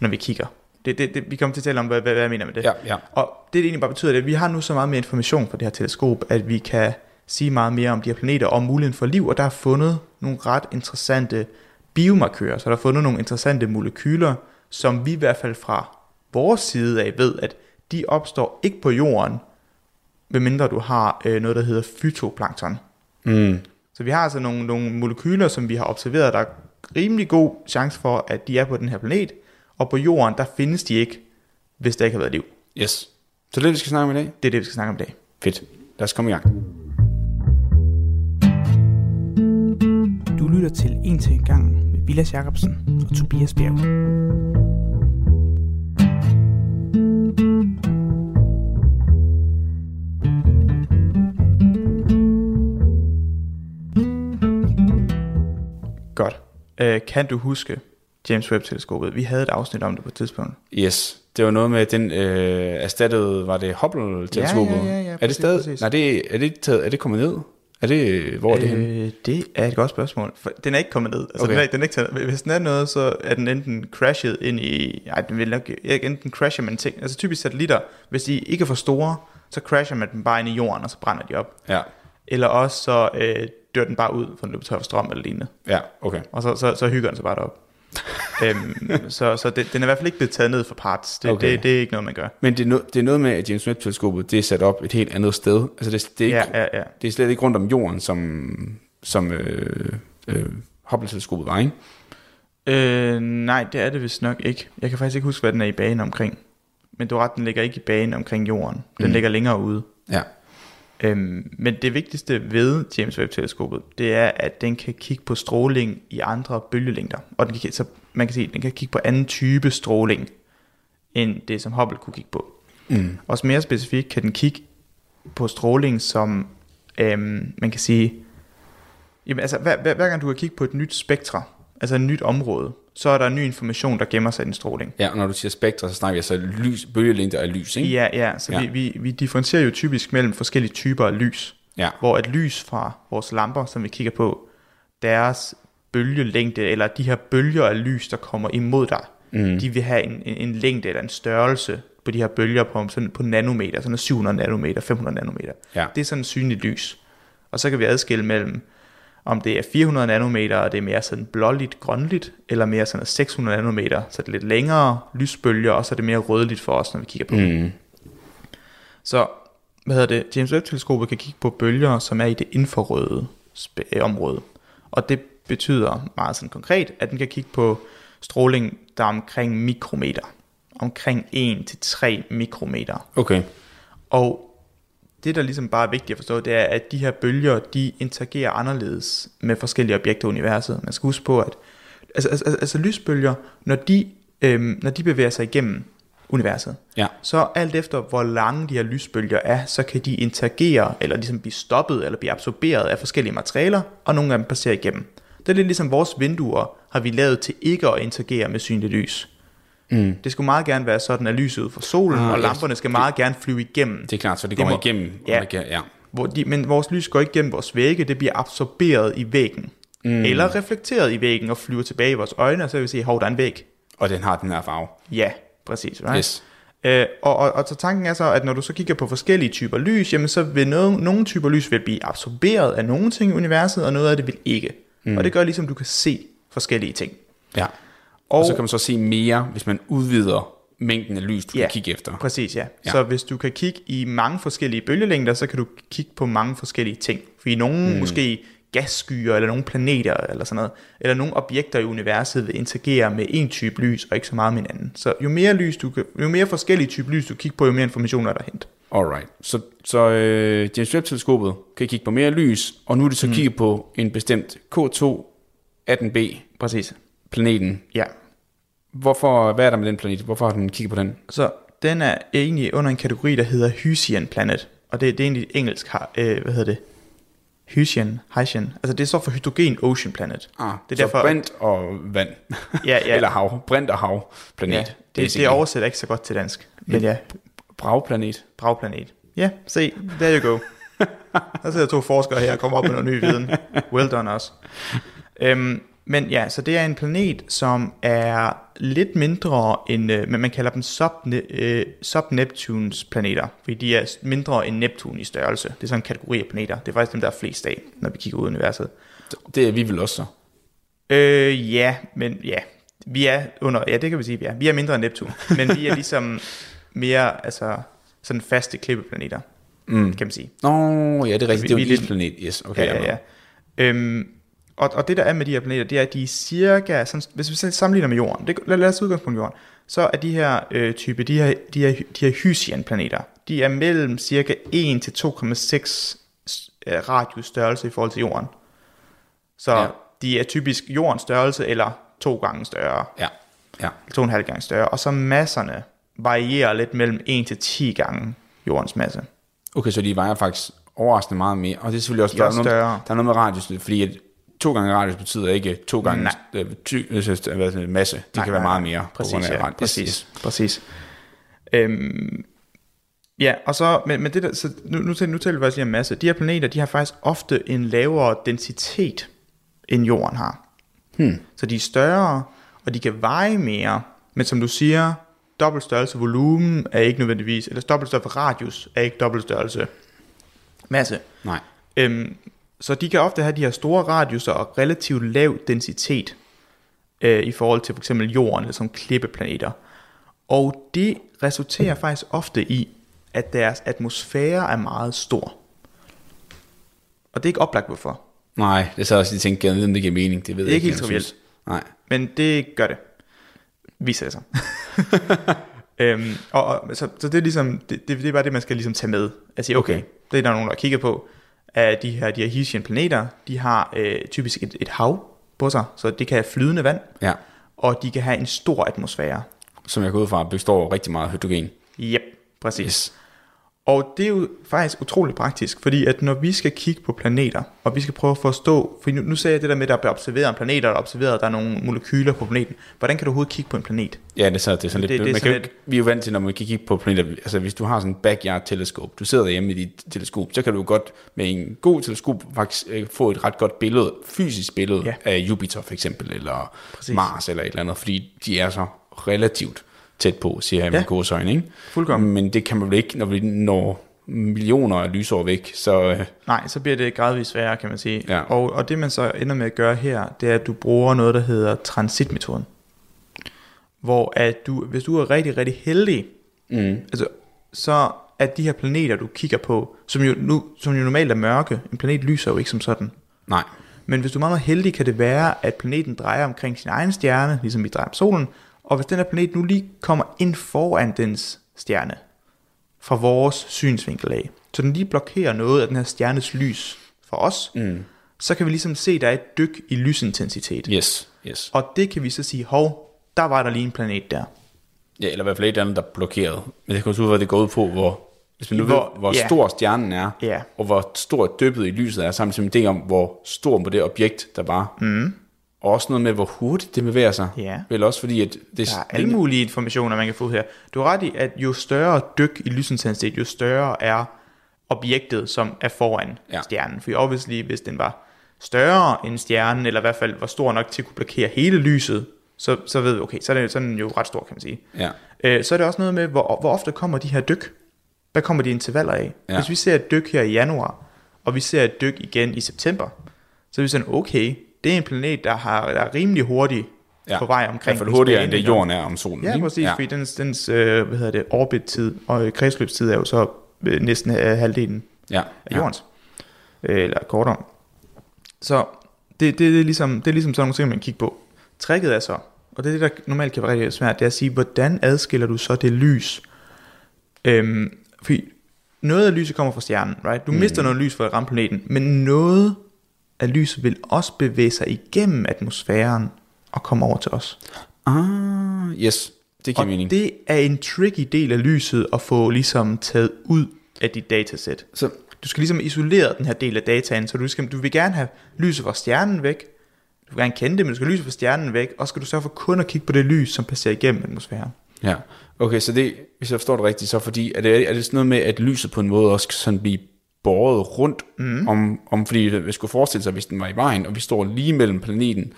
[SPEAKER 5] når vi kigger. Det, det, det, vi kommer til at tale om, hvad, hvad, hvad jeg mener med det.
[SPEAKER 6] Ja, ja.
[SPEAKER 5] Og det, det egentlig bare betyder, det at vi har nu så meget mere information fra det her teleskop, at vi kan sige meget mere om de her planeter og om muligheden for liv, og der er fundet nogle ret interessante biomarkører, så der er fundet nogle interessante molekyler, som vi i hvert fald fra vores side af ved, at de opstår ikke på jorden, medmindre du har øh, noget, der hedder fytoplankton.
[SPEAKER 6] Mm.
[SPEAKER 5] Så vi har altså nogle, nogle molekyler, som vi har observeret, der er rimelig god chance for, at de er på den her planet, og på jorden, der findes de ikke, hvis der ikke har været liv.
[SPEAKER 6] Yes. Så det er det, vi skal snakke om i dag?
[SPEAKER 5] Det er det, vi skal snakke om i dag.
[SPEAKER 6] Fedt. Lad os komme i gang.
[SPEAKER 5] lytter til En til en gang med Vilas Jacobsen og Tobias Bjerg. Godt. Øh, kan du huske James Webb-teleskopet? Vi havde et afsnit om det på et tidspunkt.
[SPEAKER 6] Yes, det var noget med, den øh, erstattede, var det Hubble-teleskopet?
[SPEAKER 5] Ja, ja, ja, ja,
[SPEAKER 6] er det stadig,
[SPEAKER 5] præcis.
[SPEAKER 6] nej, det, er, det taget, er det kommet ned? Er det, hvor er det henne?
[SPEAKER 5] Øh, det er et godt spørgsmål. For den er ikke kommet ned. Altså,
[SPEAKER 6] okay.
[SPEAKER 5] den, er, den er ikke taget, hvis den er noget, så er den enten crashet ind i... Nej, den vil nok ikke enten crasher man ting. Altså typisk satellitter, hvis de ikke er for store, så crasher man dem bare ind i jorden, og så brænder de op.
[SPEAKER 6] Ja,
[SPEAKER 5] Eller også så øh, dør den bare ud, for den løber tør for strøm eller lignende.
[SPEAKER 6] ja, okay.
[SPEAKER 5] Og så, så, så hygger den sig bare derop. øhm, så så det, den er i hvert fald ikke blevet taget ned for parts. Det,
[SPEAKER 6] Okay.
[SPEAKER 5] det, det er ikke noget, man gør.
[SPEAKER 6] Men det er, no, det er noget med, at James Webb-teleskopet, det er sat op et helt andet sted. Altså det, det, er, ikke,
[SPEAKER 5] Ja, ja, ja.
[SPEAKER 6] det er slet ikke rundt om jorden, som, som øh, øh, Hubble-teleskopet var, ikke?
[SPEAKER 5] Øh, nej, det er det vist nok ikke. Jeg kan faktisk ikke huske, hvad den er i bane omkring. Men du ret, den ligger ikke i bane omkring jorden. Den
[SPEAKER 6] mm.
[SPEAKER 5] ligger længere ude.
[SPEAKER 6] Ja.
[SPEAKER 5] Øhm, men det vigtigste ved James Webb-teleskopet, det er, at den kan kigge på stråling i andre bølgelængder. Og den kan, så man kan sige, at den kan kigge på anden type stråling, end det, som Hubble kunne kigge på.
[SPEAKER 6] Mm.
[SPEAKER 5] Også mere specifikt kan den kigge på stråling, som øhm, man kan sige, jamen altså hver, hver, hver gang du kan kigge på et nyt spektra, altså et nyt område, så er der ny information, der gemmer sig i den stråling.
[SPEAKER 6] Ja, og når du siger spektra, så snakker vi altså lys, bølgelængder af lys, ikke?
[SPEAKER 5] Ja, ja, så
[SPEAKER 6] Ja.
[SPEAKER 5] Vi, vi, vi differentierer jo typisk mellem forskellige typer af lys.
[SPEAKER 6] Ja.
[SPEAKER 5] Hvor et lys fra vores lamper, som vi kigger på, deres bølgelængde, eller de her bølger af lys, der kommer imod dig,
[SPEAKER 6] Mm.
[SPEAKER 5] de vil have en, en, en længde eller en størrelse på de her bølger på, sådan, på nanometer, sådan noget 700 nanometer, 500 nanometer.
[SPEAKER 6] Ja.
[SPEAKER 5] Det er sådan synligt lys. Og så kan vi adskille mellem, om det er 400 nanometer, og det er mere sådan blåligt, grønligt, eller mere sådan noget 600 nanometer, så det er lidt længere lysbølger, og så er det mere rødligt for os, når vi kigger på dem.
[SPEAKER 6] Mm.
[SPEAKER 5] Så, hvad hedder det, James Webb-teleskopet kan kigge på bølger, som er i det infrarøde øh, område. Og det betyder meget sådan konkret, at den kan kigge på stråling, der er omkring mikrometer. Omkring 1-3 mikrometer.
[SPEAKER 6] Okay.
[SPEAKER 5] Og det, der ligesom bare er vigtigt at forstå, det er, at de her bølger, de interagerer anderledes med forskellige objekter i universet. Man skal huske på, at altså, altså, altså, altså lysbølger, når de, øhm, når de bevæger sig igennem universet,
[SPEAKER 6] Ja.
[SPEAKER 5] så alt efter hvor lange de her lysbølger er, så kan de interagere, eller ligesom blive stoppet, eller blive absorberet af forskellige materialer, og nogle af dem passerer igennem. Det er lidt ligesom vores vinduer, har vi lavet til ikke at interagere med synligt lys.
[SPEAKER 6] Mm.
[SPEAKER 5] Det skulle meget gerne være sådan, at lyset ud fra solen,
[SPEAKER 6] Ah,
[SPEAKER 5] og lamperne skal meget gerne flyve igennem.
[SPEAKER 6] Det er klart, så det
[SPEAKER 5] Det
[SPEAKER 6] kommer
[SPEAKER 5] må-
[SPEAKER 6] igennem.
[SPEAKER 5] Ja.
[SPEAKER 6] Ja. ja.
[SPEAKER 5] Hvor de, men vores lys går ikke gennem vores vægge, det bliver absorberet i væggen. Mm. Eller reflekteret i væggen og flyver tilbage i vores øjne, og så vil vi se, hov, der er en væg.
[SPEAKER 6] Og den har den her farve.
[SPEAKER 5] Ja, præcis. Right?
[SPEAKER 6] Yes.
[SPEAKER 5] Øh, og, og, og så tanken er så, at når du så kigger på forskellige typer lys, jamen så vil nogle, nogle typer lys vil blive absorberet af nogle ting i universet, og noget af det vil ikke. Mm. Og det gør ligesom, du kan se forskellige ting.
[SPEAKER 6] Ja. Og,
[SPEAKER 5] Og,
[SPEAKER 6] så kan man så se mere, hvis man udvider mængden af lys, du
[SPEAKER 5] Ja.
[SPEAKER 6] kan kigge efter.
[SPEAKER 5] Præcis, ja.
[SPEAKER 6] Ja.
[SPEAKER 5] Så hvis du kan kigge i mange forskellige bølgelængder, så kan du kigge på mange forskellige ting. Fordi nogle mm. måske gasskyer, eller nogle planeter, eller sådan noget, eller nogle objekter i universet vil interagere med en type lys, og ikke så meget med en anden. Så jo mere lys du kan, jo mere forskellige typer lys du kigger på, jo mere information er der hent.
[SPEAKER 6] Alright. Så, så øh, James Webb-teleskopet kan kigge på mere lys, og nu er det så mm. kigget på en bestemt K2 18b
[SPEAKER 5] Præcis.
[SPEAKER 6] Planeten.
[SPEAKER 5] Ja.
[SPEAKER 6] Hvorfor, hvad er der med den planet? Hvorfor har den kigget på den?
[SPEAKER 5] Så den er egentlig under en kategori, der hedder Hysian Planet. Og det, det er egentlig engelsk, har- øh, hvad hedder det? Hysian, Hysian. Altså det står for Hydrogen Ocean Planet.
[SPEAKER 6] Ah,
[SPEAKER 5] Det
[SPEAKER 6] så
[SPEAKER 5] er derfor-
[SPEAKER 6] brint og vand.
[SPEAKER 5] Ja, ja.
[SPEAKER 6] Eller hav. Brint og hav planet.
[SPEAKER 5] Ja, det, det oversætter ikke så godt til dansk. Men ja,
[SPEAKER 6] Bragplanet.
[SPEAKER 5] Bragplanet. Ja, se, there you go. Der sidder to forskere her og kommer op med noget ny viden. Well done også. Øhm, men ja, så det er en planet, som er lidt mindre end, øh, men man kalder dem sub, øh, sub-Neptunes planeter, fordi de er mindre end Neptun i størrelse. Det er sådan en kategori af planeter. Det er faktisk dem, der er flest af, når vi kigger ud i universet.
[SPEAKER 6] Det er vi vel også så.
[SPEAKER 5] Øh, ja, men ja, vi er under, ja, det kan vi sige, vi er. Vi er mindre end Neptun, men vi er ligesom mere, altså, sådan faste klippeplaneter,
[SPEAKER 6] Mm.
[SPEAKER 5] kan man sige.
[SPEAKER 6] Nå, ja, det er rigtigt.
[SPEAKER 5] Vi-
[SPEAKER 6] Det er jo en
[SPEAKER 5] lidt-
[SPEAKER 6] isplanet. Yes, okay.
[SPEAKER 5] Ja, ja, ja. Øhm, og, og det der er med de her planeter, det er, at de er cirka, sådan, hvis vi sammenligner med jorden, det, lad, lad os udgangspunkt i jorden, så er de her øh, type, de her, de her, de her Hysian-planeter, de er mellem cirka 1 til 2,6 øh, radius størrelse i forhold til jorden. Så
[SPEAKER 6] Ja.
[SPEAKER 5] de er typisk jordens størrelse, eller to gange større,
[SPEAKER 6] Ja. Ja.
[SPEAKER 5] to og en halv gange større, og så masserne varierer lidt mellem 1 til 10 gange jordens masse.
[SPEAKER 6] Okay, så de vejer faktisk overraskende meget mere. Og det er selvfølgelig også,
[SPEAKER 5] De er
[SPEAKER 6] der, er noget,
[SPEAKER 5] større.
[SPEAKER 6] der er noget med radius, fordi at to gange radius betyder ikke to gange
[SPEAKER 5] Nej.
[SPEAKER 6] øh, ty, øh, masse. Det
[SPEAKER 5] Nej,
[SPEAKER 6] kan
[SPEAKER 5] nej,
[SPEAKER 6] være meget mere.
[SPEAKER 5] Præcis,
[SPEAKER 6] på grund af
[SPEAKER 5] ja,
[SPEAKER 6] radius.
[SPEAKER 5] præcis, præcis. Øhm, ja, og så, men, men det der, så nu, nu, taler, nu taler vi faktisk lige om masse. De her planeter, de har faktisk ofte en lavere densitet, end jorden har.
[SPEAKER 6] Hmm.
[SPEAKER 5] Så de er større, og de kan veje mere, men som du siger, dobbelt størrelse volumen er ikke nødvendigvis, eller dobbelt størrelse radius er ikke dobbelt størrelse masse.
[SPEAKER 6] Nej.
[SPEAKER 5] Øhm, så de kan ofte have de her store radiuser og relativt lav densitet øh, i forhold til for eksempel jorden eller som klippeplaneter. Og det resulterer faktisk ofte i, at deres atmosfære er meget stor. Og det er ikke oplagt hvorfor,
[SPEAKER 6] Nej, det er så også lige tænkt, om det giver mening. Det ved
[SPEAKER 5] Det er
[SPEAKER 6] jeg
[SPEAKER 5] ikke helt trivielt.
[SPEAKER 6] Nej.
[SPEAKER 5] men det gør det. Viser det sig. øhm, og, og, så, så det er ligesom, det, det, det er bare det, man skal ligesom tage med. Altså okay, okay.
[SPEAKER 6] Okay.
[SPEAKER 5] det er der nogen, der kigger på, at de her, de her planeter, de har øh, typisk et, et hav på sig, så det kan have flydende vand,
[SPEAKER 6] Ja.
[SPEAKER 5] og de kan have en stor atmosfære.
[SPEAKER 6] Som jeg går ud fra, består rigtig meget hydrogen.
[SPEAKER 5] Yep, præcis.
[SPEAKER 6] Yes.
[SPEAKER 5] Og det er jo faktisk utroligt praktisk, fordi at når vi skal kigge på planeter, og vi skal prøve at forstå, for nu, nu sagde jeg det der med, at der bliver observeret en planet, og der er observeret, at der er nogle molekyler på planeten. Hvordan kan du overhovedet kigge på en planet?
[SPEAKER 6] Ja, det er, så, det er sådan
[SPEAKER 5] Det-
[SPEAKER 6] lidt...
[SPEAKER 5] det er
[SPEAKER 6] man
[SPEAKER 5] sådan
[SPEAKER 6] kan, jo ikke- vi er jo vant til, når man kan kigge på planeter, altså hvis du har sådan en backyard-teleskop, du sidder derhjemme i dit teleskop, så kan du godt med en god teleskop faktisk øh, få et ret godt billede, fysisk billede
[SPEAKER 5] Ja.
[SPEAKER 6] af Jupiter for eksempel, eller.
[SPEAKER 5] Præcis.
[SPEAKER 6] Mars eller et eller andet, fordi de er så relativt tæt på, siger jeg
[SPEAKER 5] Ja.
[SPEAKER 6] med godsøjne, ikke?
[SPEAKER 5] Fuldkommen.
[SPEAKER 6] Men det kan man vel ikke, når vi når millioner af lysår væk, så øh,
[SPEAKER 5] Nej, så bliver det gradvist sværere, kan man sige.
[SPEAKER 6] Ja.
[SPEAKER 5] Og, og det man så ender med at gøre her, det er, at du bruger noget, der hedder transitmetoden. Hvor at du, hvis du er rigtig, rigtig heldig,
[SPEAKER 6] mm,
[SPEAKER 5] altså, så er de her planeter, du kigger på, som jo, nu, som jo normalt er mørke, en planet lyser jo ikke som sådan.
[SPEAKER 6] nej,
[SPEAKER 5] Men hvis du er meget, meget heldig, kan det være, at planeten drejer omkring sin egen stjerne, ligesom vi drejer om solen, og hvis den her planet nu lige kommer ind foran dens stjerne, fra vores synsvinkel af, så den lige blokerer noget af den her stjernes lys for os,
[SPEAKER 6] mm,
[SPEAKER 5] så kan vi ligesom se, at der er et dyk i lysintensitet.
[SPEAKER 6] yes, yes.
[SPEAKER 5] Og det kan vi så sige, hov, der var der lige en planet der.
[SPEAKER 6] Ja, eller i hvert fald et eller andet, der er blokeret. Men det kan også ud, hvad det går ud på, hvor, hvis man nu
[SPEAKER 5] Hvor-
[SPEAKER 6] hvor, ved, hvor
[SPEAKER 5] ja.
[SPEAKER 6] stor stjernen er,
[SPEAKER 5] Ja.
[SPEAKER 6] og hvor stor dyppet i lyset er, samtidig med det om, hvor stor på det objekt, der var. Mm. Og også noget med, hvor hurtigt det bevæger sig.
[SPEAKER 5] Ja.
[SPEAKER 6] Vel også fordi, at det,
[SPEAKER 5] Der er alle mulige informationer, man kan få her. Du har ret i, at jo større dyk i lysintensitet, jo større er objektet, som er foran ja. Stjernen. For obviously, hvis den var større end stjernen, eller i hvert fald var stor nok til at kunne blokere hele lyset, så, så ved vi, okay, så er, det, så er den jo ret stor, kan man sige.
[SPEAKER 6] Ja.
[SPEAKER 5] Øh, så er det også noget med, hvor, hvor ofte kommer de her dyk? Hvad kommer de intervaller af? Ja. Hvis vi ser et dyk her i januar, og vi ser et dyk igen i september, så er vi sådan, okay, det er en planet, der, har, der er rimelig hurtigt ja. på vej
[SPEAKER 6] I
[SPEAKER 5] omkring.
[SPEAKER 6] hvert fald hurtigere, end det jorden er om solen.
[SPEAKER 5] Ja,
[SPEAKER 6] ikke?
[SPEAKER 5] præcis, ja. fordi dens, dens øh, hvad hedder det, orbittid og øh, kredsløbstid er jo så øh, næsten øh, halvdelen
[SPEAKER 6] ja.
[SPEAKER 5] af jordens. Øh, eller kortere. Så det, det, det, er ligesom, det er ligesom sådan nogle ting, man kigger på. Tricket er så, og det er det, der normalt kan være rigtig svært, det er at sige, hvordan adskiller du så det lys? Øhm, fordi noget af lyset kommer fra stjernen, right? Du mm. mister noget lys fra at ramme planeten, men noget af lyset vil også bevæge sig igennem atmosfæren og komme over til os.
[SPEAKER 6] Ah, yes. Det giver
[SPEAKER 5] Og
[SPEAKER 6] mening.
[SPEAKER 5] det er en tricky del af lyset at få ligesom taget ud af dit datasæt.
[SPEAKER 6] Så,
[SPEAKER 5] Du skal ligesom isolere den her del af dataen, så du, skal, du vil gerne have lyset fra stjernen væk. Du vil gerne kende det, men du skal lyset fra stjernen væk, og skal du sørge for kun at kigge på det lys, som passerer igennem atmosfæren.
[SPEAKER 6] ja. Okay, så det, hvis jeg forstår det rigtigt, så fordi, er det, er det sådan noget med, at lyset på en måde også kan sådan blive båret rundt mm. om, om, fordi vi skulle forestille sig, hvis den var i vejen, og vi står lige mellem planeten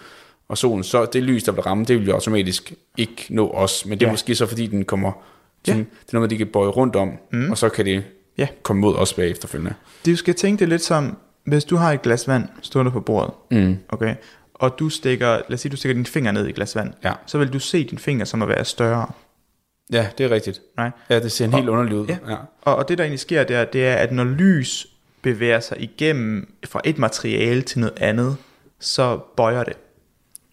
[SPEAKER 6] og solen, så det lys, der vil ramme, det vil jo automatisk ikke nå os, men det er
[SPEAKER 5] Ja.
[SPEAKER 6] ja. måske så, fordi den kommer,
[SPEAKER 5] Ja.
[SPEAKER 6] sådan, det er noget de kan bøje rundt om, mm. og så kan det
[SPEAKER 5] Ja.
[SPEAKER 6] komme mod os bag efterfølgende.
[SPEAKER 5] Du skal tænke det lidt som, hvis du har et glas vand stående på bordet,
[SPEAKER 6] Mm.
[SPEAKER 5] okay, og du stikker, lad os sige, du stikker din finger ned i et glas vand,
[SPEAKER 6] Ja.
[SPEAKER 5] så vil du se din finger som at være større.
[SPEAKER 6] Ja, det er rigtigt.
[SPEAKER 5] Right?
[SPEAKER 6] Ja, det ser en helt underlig ud.
[SPEAKER 5] Ja.
[SPEAKER 6] Ja.
[SPEAKER 5] Og, og det der egentlig sker der, det er, at når lys bevæger sig igennem fra et materiale til noget andet, så bøjer det.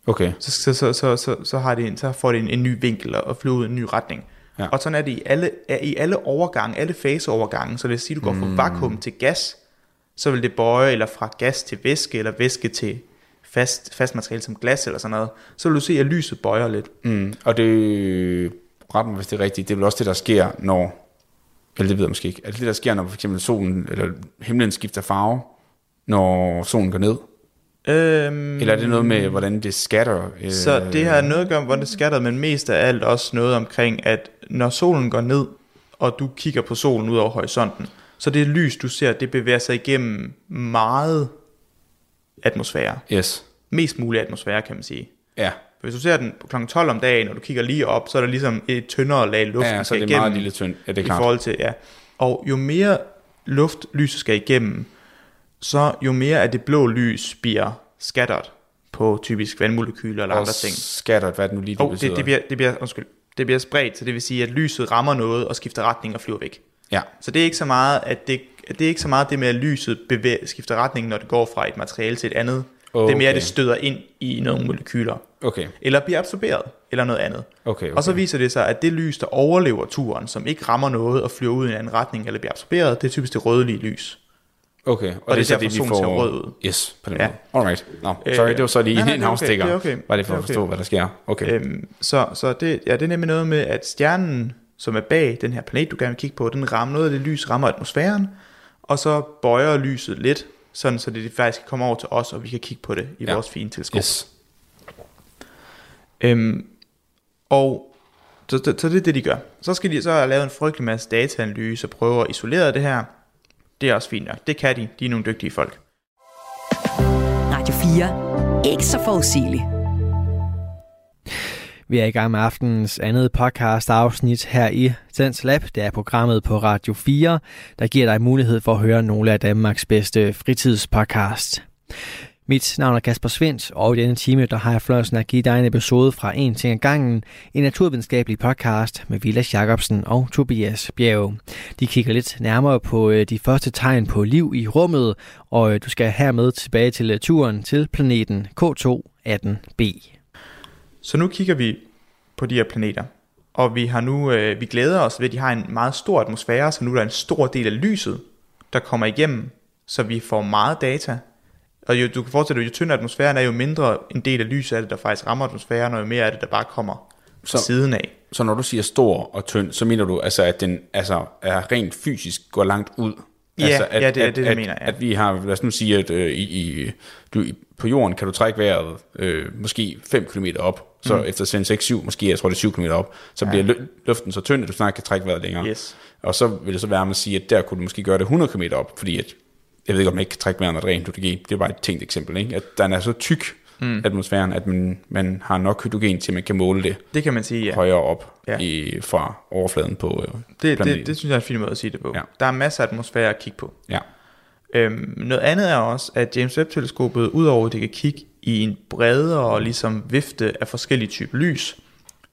[SPEAKER 6] Okay.
[SPEAKER 5] Så, så, så, så, så, så, har det en, så får det en, en ny vinkel og flyver ud i en ny retning.
[SPEAKER 6] Ja.
[SPEAKER 5] Og sådan er det i alle, i alle overgange, alle faseovergange. Så lad os sige, du går fra vakuum til gas, så vil det bøje, eller fra gas til væske, eller væske til fast, fast materiale som glas eller sådan noget, så vil du se, at lyset bøjer lidt.
[SPEAKER 6] Mm. Og det, ret mig hvis det er rigtigt, det er vel også det, der sker, når, eller det ved jeg måske ikke, er det det, der sker, når for eksempel solen, eller himlen skifter farve, når solen går ned?
[SPEAKER 5] Øhm,
[SPEAKER 6] Eller er det noget med, hvordan det skatter? Øh,
[SPEAKER 5] Så det har noget at gøre med, hvordan det skatter, men mest af alt også noget omkring, at når solen går ned, og du kigger på solen ud over horisonten, så det lys, du ser, det bevæger sig igennem meget atmosfære.
[SPEAKER 6] Yes.
[SPEAKER 5] Mest mulig atmosfære, kan man sige.
[SPEAKER 6] Ja.
[SPEAKER 5] For hvis du ser den på kl. 12 om dagen, og du kigger lige op, så er der ligesom et tyndere lag luft,
[SPEAKER 6] Ja,
[SPEAKER 5] der
[SPEAKER 6] så
[SPEAKER 5] skal
[SPEAKER 6] det er
[SPEAKER 5] igennem
[SPEAKER 6] meget lille tynd. Ja, det er
[SPEAKER 5] i
[SPEAKER 6] klart.
[SPEAKER 5] forhold til, ja. Og jo mere luft lyset skal igennem, så jo mere af det blå lys bliver skatteret på typisk vandmolekyler eller
[SPEAKER 6] Og
[SPEAKER 5] andre ting.
[SPEAKER 6] skatteret, hvad det nu lige det
[SPEAKER 5] Og det, det, bliver, det, bliver, undskyld, det bliver spredt, så det vil sige, at lyset rammer noget og skifter retning og flyver væk.
[SPEAKER 6] Ja,
[SPEAKER 5] Så det er ikke så meget, at det, det er ikke så meget det med, at lyset bevæger, skifter retning, når det går fra et materiale til et andet. Okay. Det er mere, at det støder ind i nogle molekyler.
[SPEAKER 6] okay.
[SPEAKER 5] Eller bliver absorberet, eller noget andet.
[SPEAKER 6] Okay, okay.
[SPEAKER 5] Og så viser det sig, at det lys, der overlever turen, som ikke rammer noget og flyver ud i en anden retning, eller bliver absorberet, det er typisk det rødlige lys.
[SPEAKER 6] Okay, og,
[SPEAKER 5] Og det er
[SPEAKER 6] så
[SPEAKER 5] derfor, solen ser rød ud.
[SPEAKER 6] Yes, på den
[SPEAKER 5] Ja.
[SPEAKER 6] måde. Alright. Sorry,
[SPEAKER 5] Øh,
[SPEAKER 6] det var så lige
[SPEAKER 5] nej, nej,
[SPEAKER 6] en
[SPEAKER 5] det er okay,
[SPEAKER 6] afstikker.
[SPEAKER 5] det er okay.
[SPEAKER 6] Bare for
[SPEAKER 5] Det er
[SPEAKER 6] at forstå,
[SPEAKER 5] okay.
[SPEAKER 6] hvad der sker. Okay.
[SPEAKER 5] Øhm, så så det, ja, det er nemlig noget med, at stjernen, som er bag den her planet, du gerne vil kigge på, den rammer noget af det lys, rammer atmosfæren, og så bøjer lyset lidt, sådan så det faktisk kan komme over til os, og vi kan kigge på det i
[SPEAKER 6] Ja.
[SPEAKER 5] vores fine teleskop.
[SPEAKER 6] Yes.
[SPEAKER 5] Øhm, og så, så, så det er det, de gør. Så skal de så have lavet en frygtelig masse dataanalyse og prøve at isolere det her. Det er også fint nok. Det kan de. De er nogle dygtige folk.
[SPEAKER 4] Radio 4. Ikke så forudsigeligt.
[SPEAKER 1] Vi er i gang med aftenens andet podcast afsnit her i Sens Lab. Det er programmet på Radio 4, der giver dig mulighed for at høre nogle af Danmarks bedste fritidspodcast. Mit navn er Kasper Svendt, og i denne time der har jeg fløjelsen at give dig en episode fra En ting ad gangen, en naturvidenskabelig podcast med Vilas Jacobsen og Tobias Bjerg. De kigger lidt nærmere på øh, de første tegn på liv i rummet, og øh, du skal hermed tilbage til øh, turen til planeten K2-18b.
[SPEAKER 5] Så nu kigger vi på de her planeter. Og vi har nu, øh, vi glæder os ved, at de har en meget stor atmosfære, så nu er der en stor del af lyset, der kommer igennem, så vi får meget data. Og jo, du kan forestille dig, jo tyndere atmosfæren er, jo mindre en del af lyset er det, der faktisk rammer atmosfæren, og jo mere af det, der bare kommer
[SPEAKER 6] Så-
[SPEAKER 5] siden af.
[SPEAKER 6] Så når du siger stor og tynd, så mener du altså, at den altså, er rent fysisk går langt ud?
[SPEAKER 5] Ja,
[SPEAKER 6] altså,
[SPEAKER 5] ja, det er det, jeg
[SPEAKER 6] at,
[SPEAKER 5] mener, ja.
[SPEAKER 6] At vi har, lad os nu sige, at øh, i, i, du, på jorden kan du trække vejret øh, måske 5 km op, så mm. efter sen 6-7, måske jeg tror det er 7 km op, så ja. bliver luften så tynd, at du snart kan trække vejret længere.
[SPEAKER 5] Yes.
[SPEAKER 6] Og så vil det så være med at sige, at der kunne du måske gøre det 100 km op, fordi at, jeg ved ikke, om man ikke kan trække vejret, når det er rent hydrogen. Det er bare et tænkt eksempel, ikke? At den er så tyk, mm. atmosfæren, at man, man har nok hydrogen til, at man kan måle det
[SPEAKER 5] Det kan man sige, ja.
[SPEAKER 6] højere op
[SPEAKER 5] Ja.
[SPEAKER 6] i, fra overfladen på øh,
[SPEAKER 5] Det,
[SPEAKER 6] planeten.
[SPEAKER 5] det, det synes jeg er en fin måde at sige det på.
[SPEAKER 6] Ja.
[SPEAKER 5] Der er masser af atmosfære at kigge på.
[SPEAKER 6] Ja.
[SPEAKER 5] Øhm, noget andet er også, at James Webb-teleskopet, udover at det kan kigge i en bredere ligesom vifte af forskellige typer lys,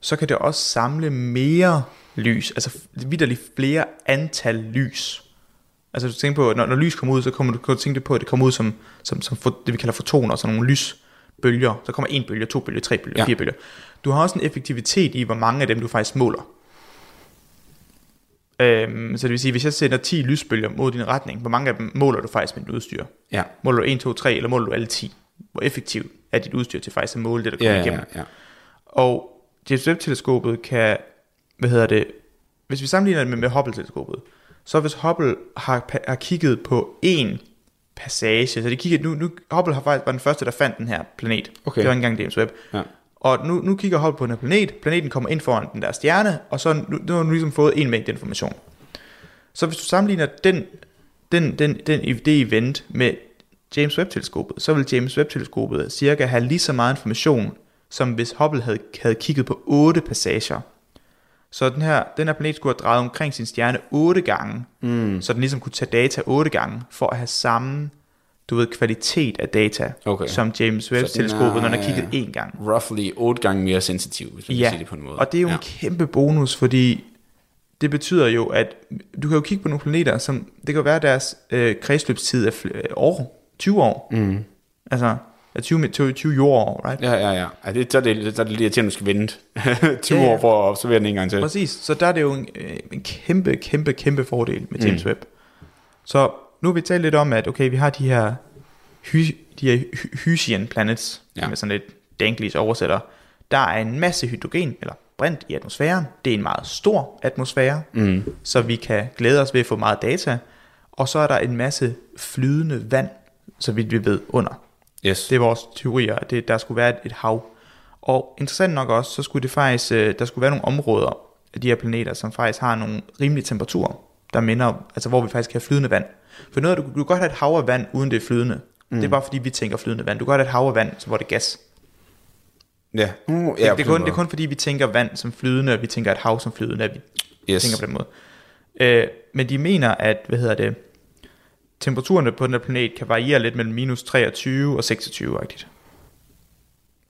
[SPEAKER 5] så kan det også samle mere lys, altså vidderligt flere antal lys. Altså du tænker på, når, når lys kommer ud, så kommer du, kan du tænke på, at det kommer ud som, som, som for, det vi kalder fotoner, så nogle lysbølger. Så kommer en bølge, to bølger, tre bølger,
[SPEAKER 6] ja.
[SPEAKER 5] fire bølger. Du har også en effektivitet i, hvor mange af dem du faktisk måler. Øhm, så det vil sige, hvis jeg sender 10 lysbølger mod din retning, hvor mange af dem måler du faktisk med dit udstyr?
[SPEAKER 6] Ja.
[SPEAKER 5] Måler du 1, 2, 3, eller måler du alle 10? Hvor effektivt er dit udstyr til faktisk at måle det, der kommer
[SPEAKER 6] Ja, ja,
[SPEAKER 5] igennem?
[SPEAKER 6] ja.
[SPEAKER 5] Og James Webb-teleskopet kan, hvad hedder det, hvis vi sammenligner det med, med Hubble-teleskopet, så hvis Hubble har, har kigget på en passage, så de kigger, nu, nu Hubble har faktisk var den første, der fandt den her planet.
[SPEAKER 6] Okay.
[SPEAKER 5] Det var ikke engang James Webb.
[SPEAKER 6] Ja.
[SPEAKER 5] Og nu, nu kigger Hubble på den her planet, planeten kommer ind foran den der stjerne, og så nu, nu har du ligesom fået en mængde information. Så hvis du sammenligner den, den, den, den, det event med James Webb-teleskopet, så vil James Webb-teleskopet cirka have lige så meget information, som hvis Hubble havde, havde kigget på otte passager. Så den her, den her planet skulle have drejet omkring sin stjerne otte gange, mm. så den ligesom kunne tage data otte gange, for at have samme du ved, kvalitet af data,
[SPEAKER 6] Okay.
[SPEAKER 5] som James Webb-teleskopet, når den har kigget én gang.
[SPEAKER 6] Roughly 8 gange mere sensitiv, hvis man kan
[SPEAKER 5] Ja,
[SPEAKER 6] sige det på en måde.
[SPEAKER 5] og det er jo
[SPEAKER 6] ja.
[SPEAKER 5] en kæmpe bonus, fordi det betyder jo, at du kan jo kigge på nogle planeter, som det kan være, at deres øh, kredsløbstid er fl- øh, år, 20 år. Mm. Altså, er 20, med- 20, 20 jordår, right?
[SPEAKER 6] Ja, ja, ja. ja det, så er det, så er det lige irriterende, at du skal vente 20
[SPEAKER 5] Ja, ja.
[SPEAKER 6] år for at observere den en gang til.
[SPEAKER 5] Præcis, så der er det jo en, øh, en kæmpe, kæmpe, kæmpe fordel med James mm. Webb. Så nu har vi talt lidt om, at okay, vi har de her hy, de her hy- Hysian planets, ja. Med sådan lidt danklis oversætter, der er en masse hydrogen, eller brint i atmosfæren. Det er en meget stor atmosfære, mm. så vi kan glæde os ved at få meget data. Og så er der en masse flydende vand, så vidt vi ved, under.
[SPEAKER 6] Yes.
[SPEAKER 5] Det er vores teorier, at det, der skulle være et, et hav. Og interessant nok også, så skulle det faktisk, øh, der skulle være nogle områder af de her planeter, som faktisk har nogle rimelige temperaturer, der minder, altså hvor vi faktisk kan have flydende vand. For noget, du, du kan godt have et hav af vand, uden det er flydende. Mm. Det er bare fordi, vi tænker flydende vand. Du kan godt have et hav af vand, så hvor det er gas.
[SPEAKER 6] Ja.
[SPEAKER 5] Det,
[SPEAKER 6] ja,
[SPEAKER 5] det, er kun, det er kun fordi, vi tænker vand som flydende, og vi tænker et hav som flydende, at vi
[SPEAKER 6] Yes.
[SPEAKER 5] tænker på den måde. Øh, men de mener, at, hvad hedder det, temperaturerne på den her planet kan variere lidt mellem minus 23 og 26 rigtigt.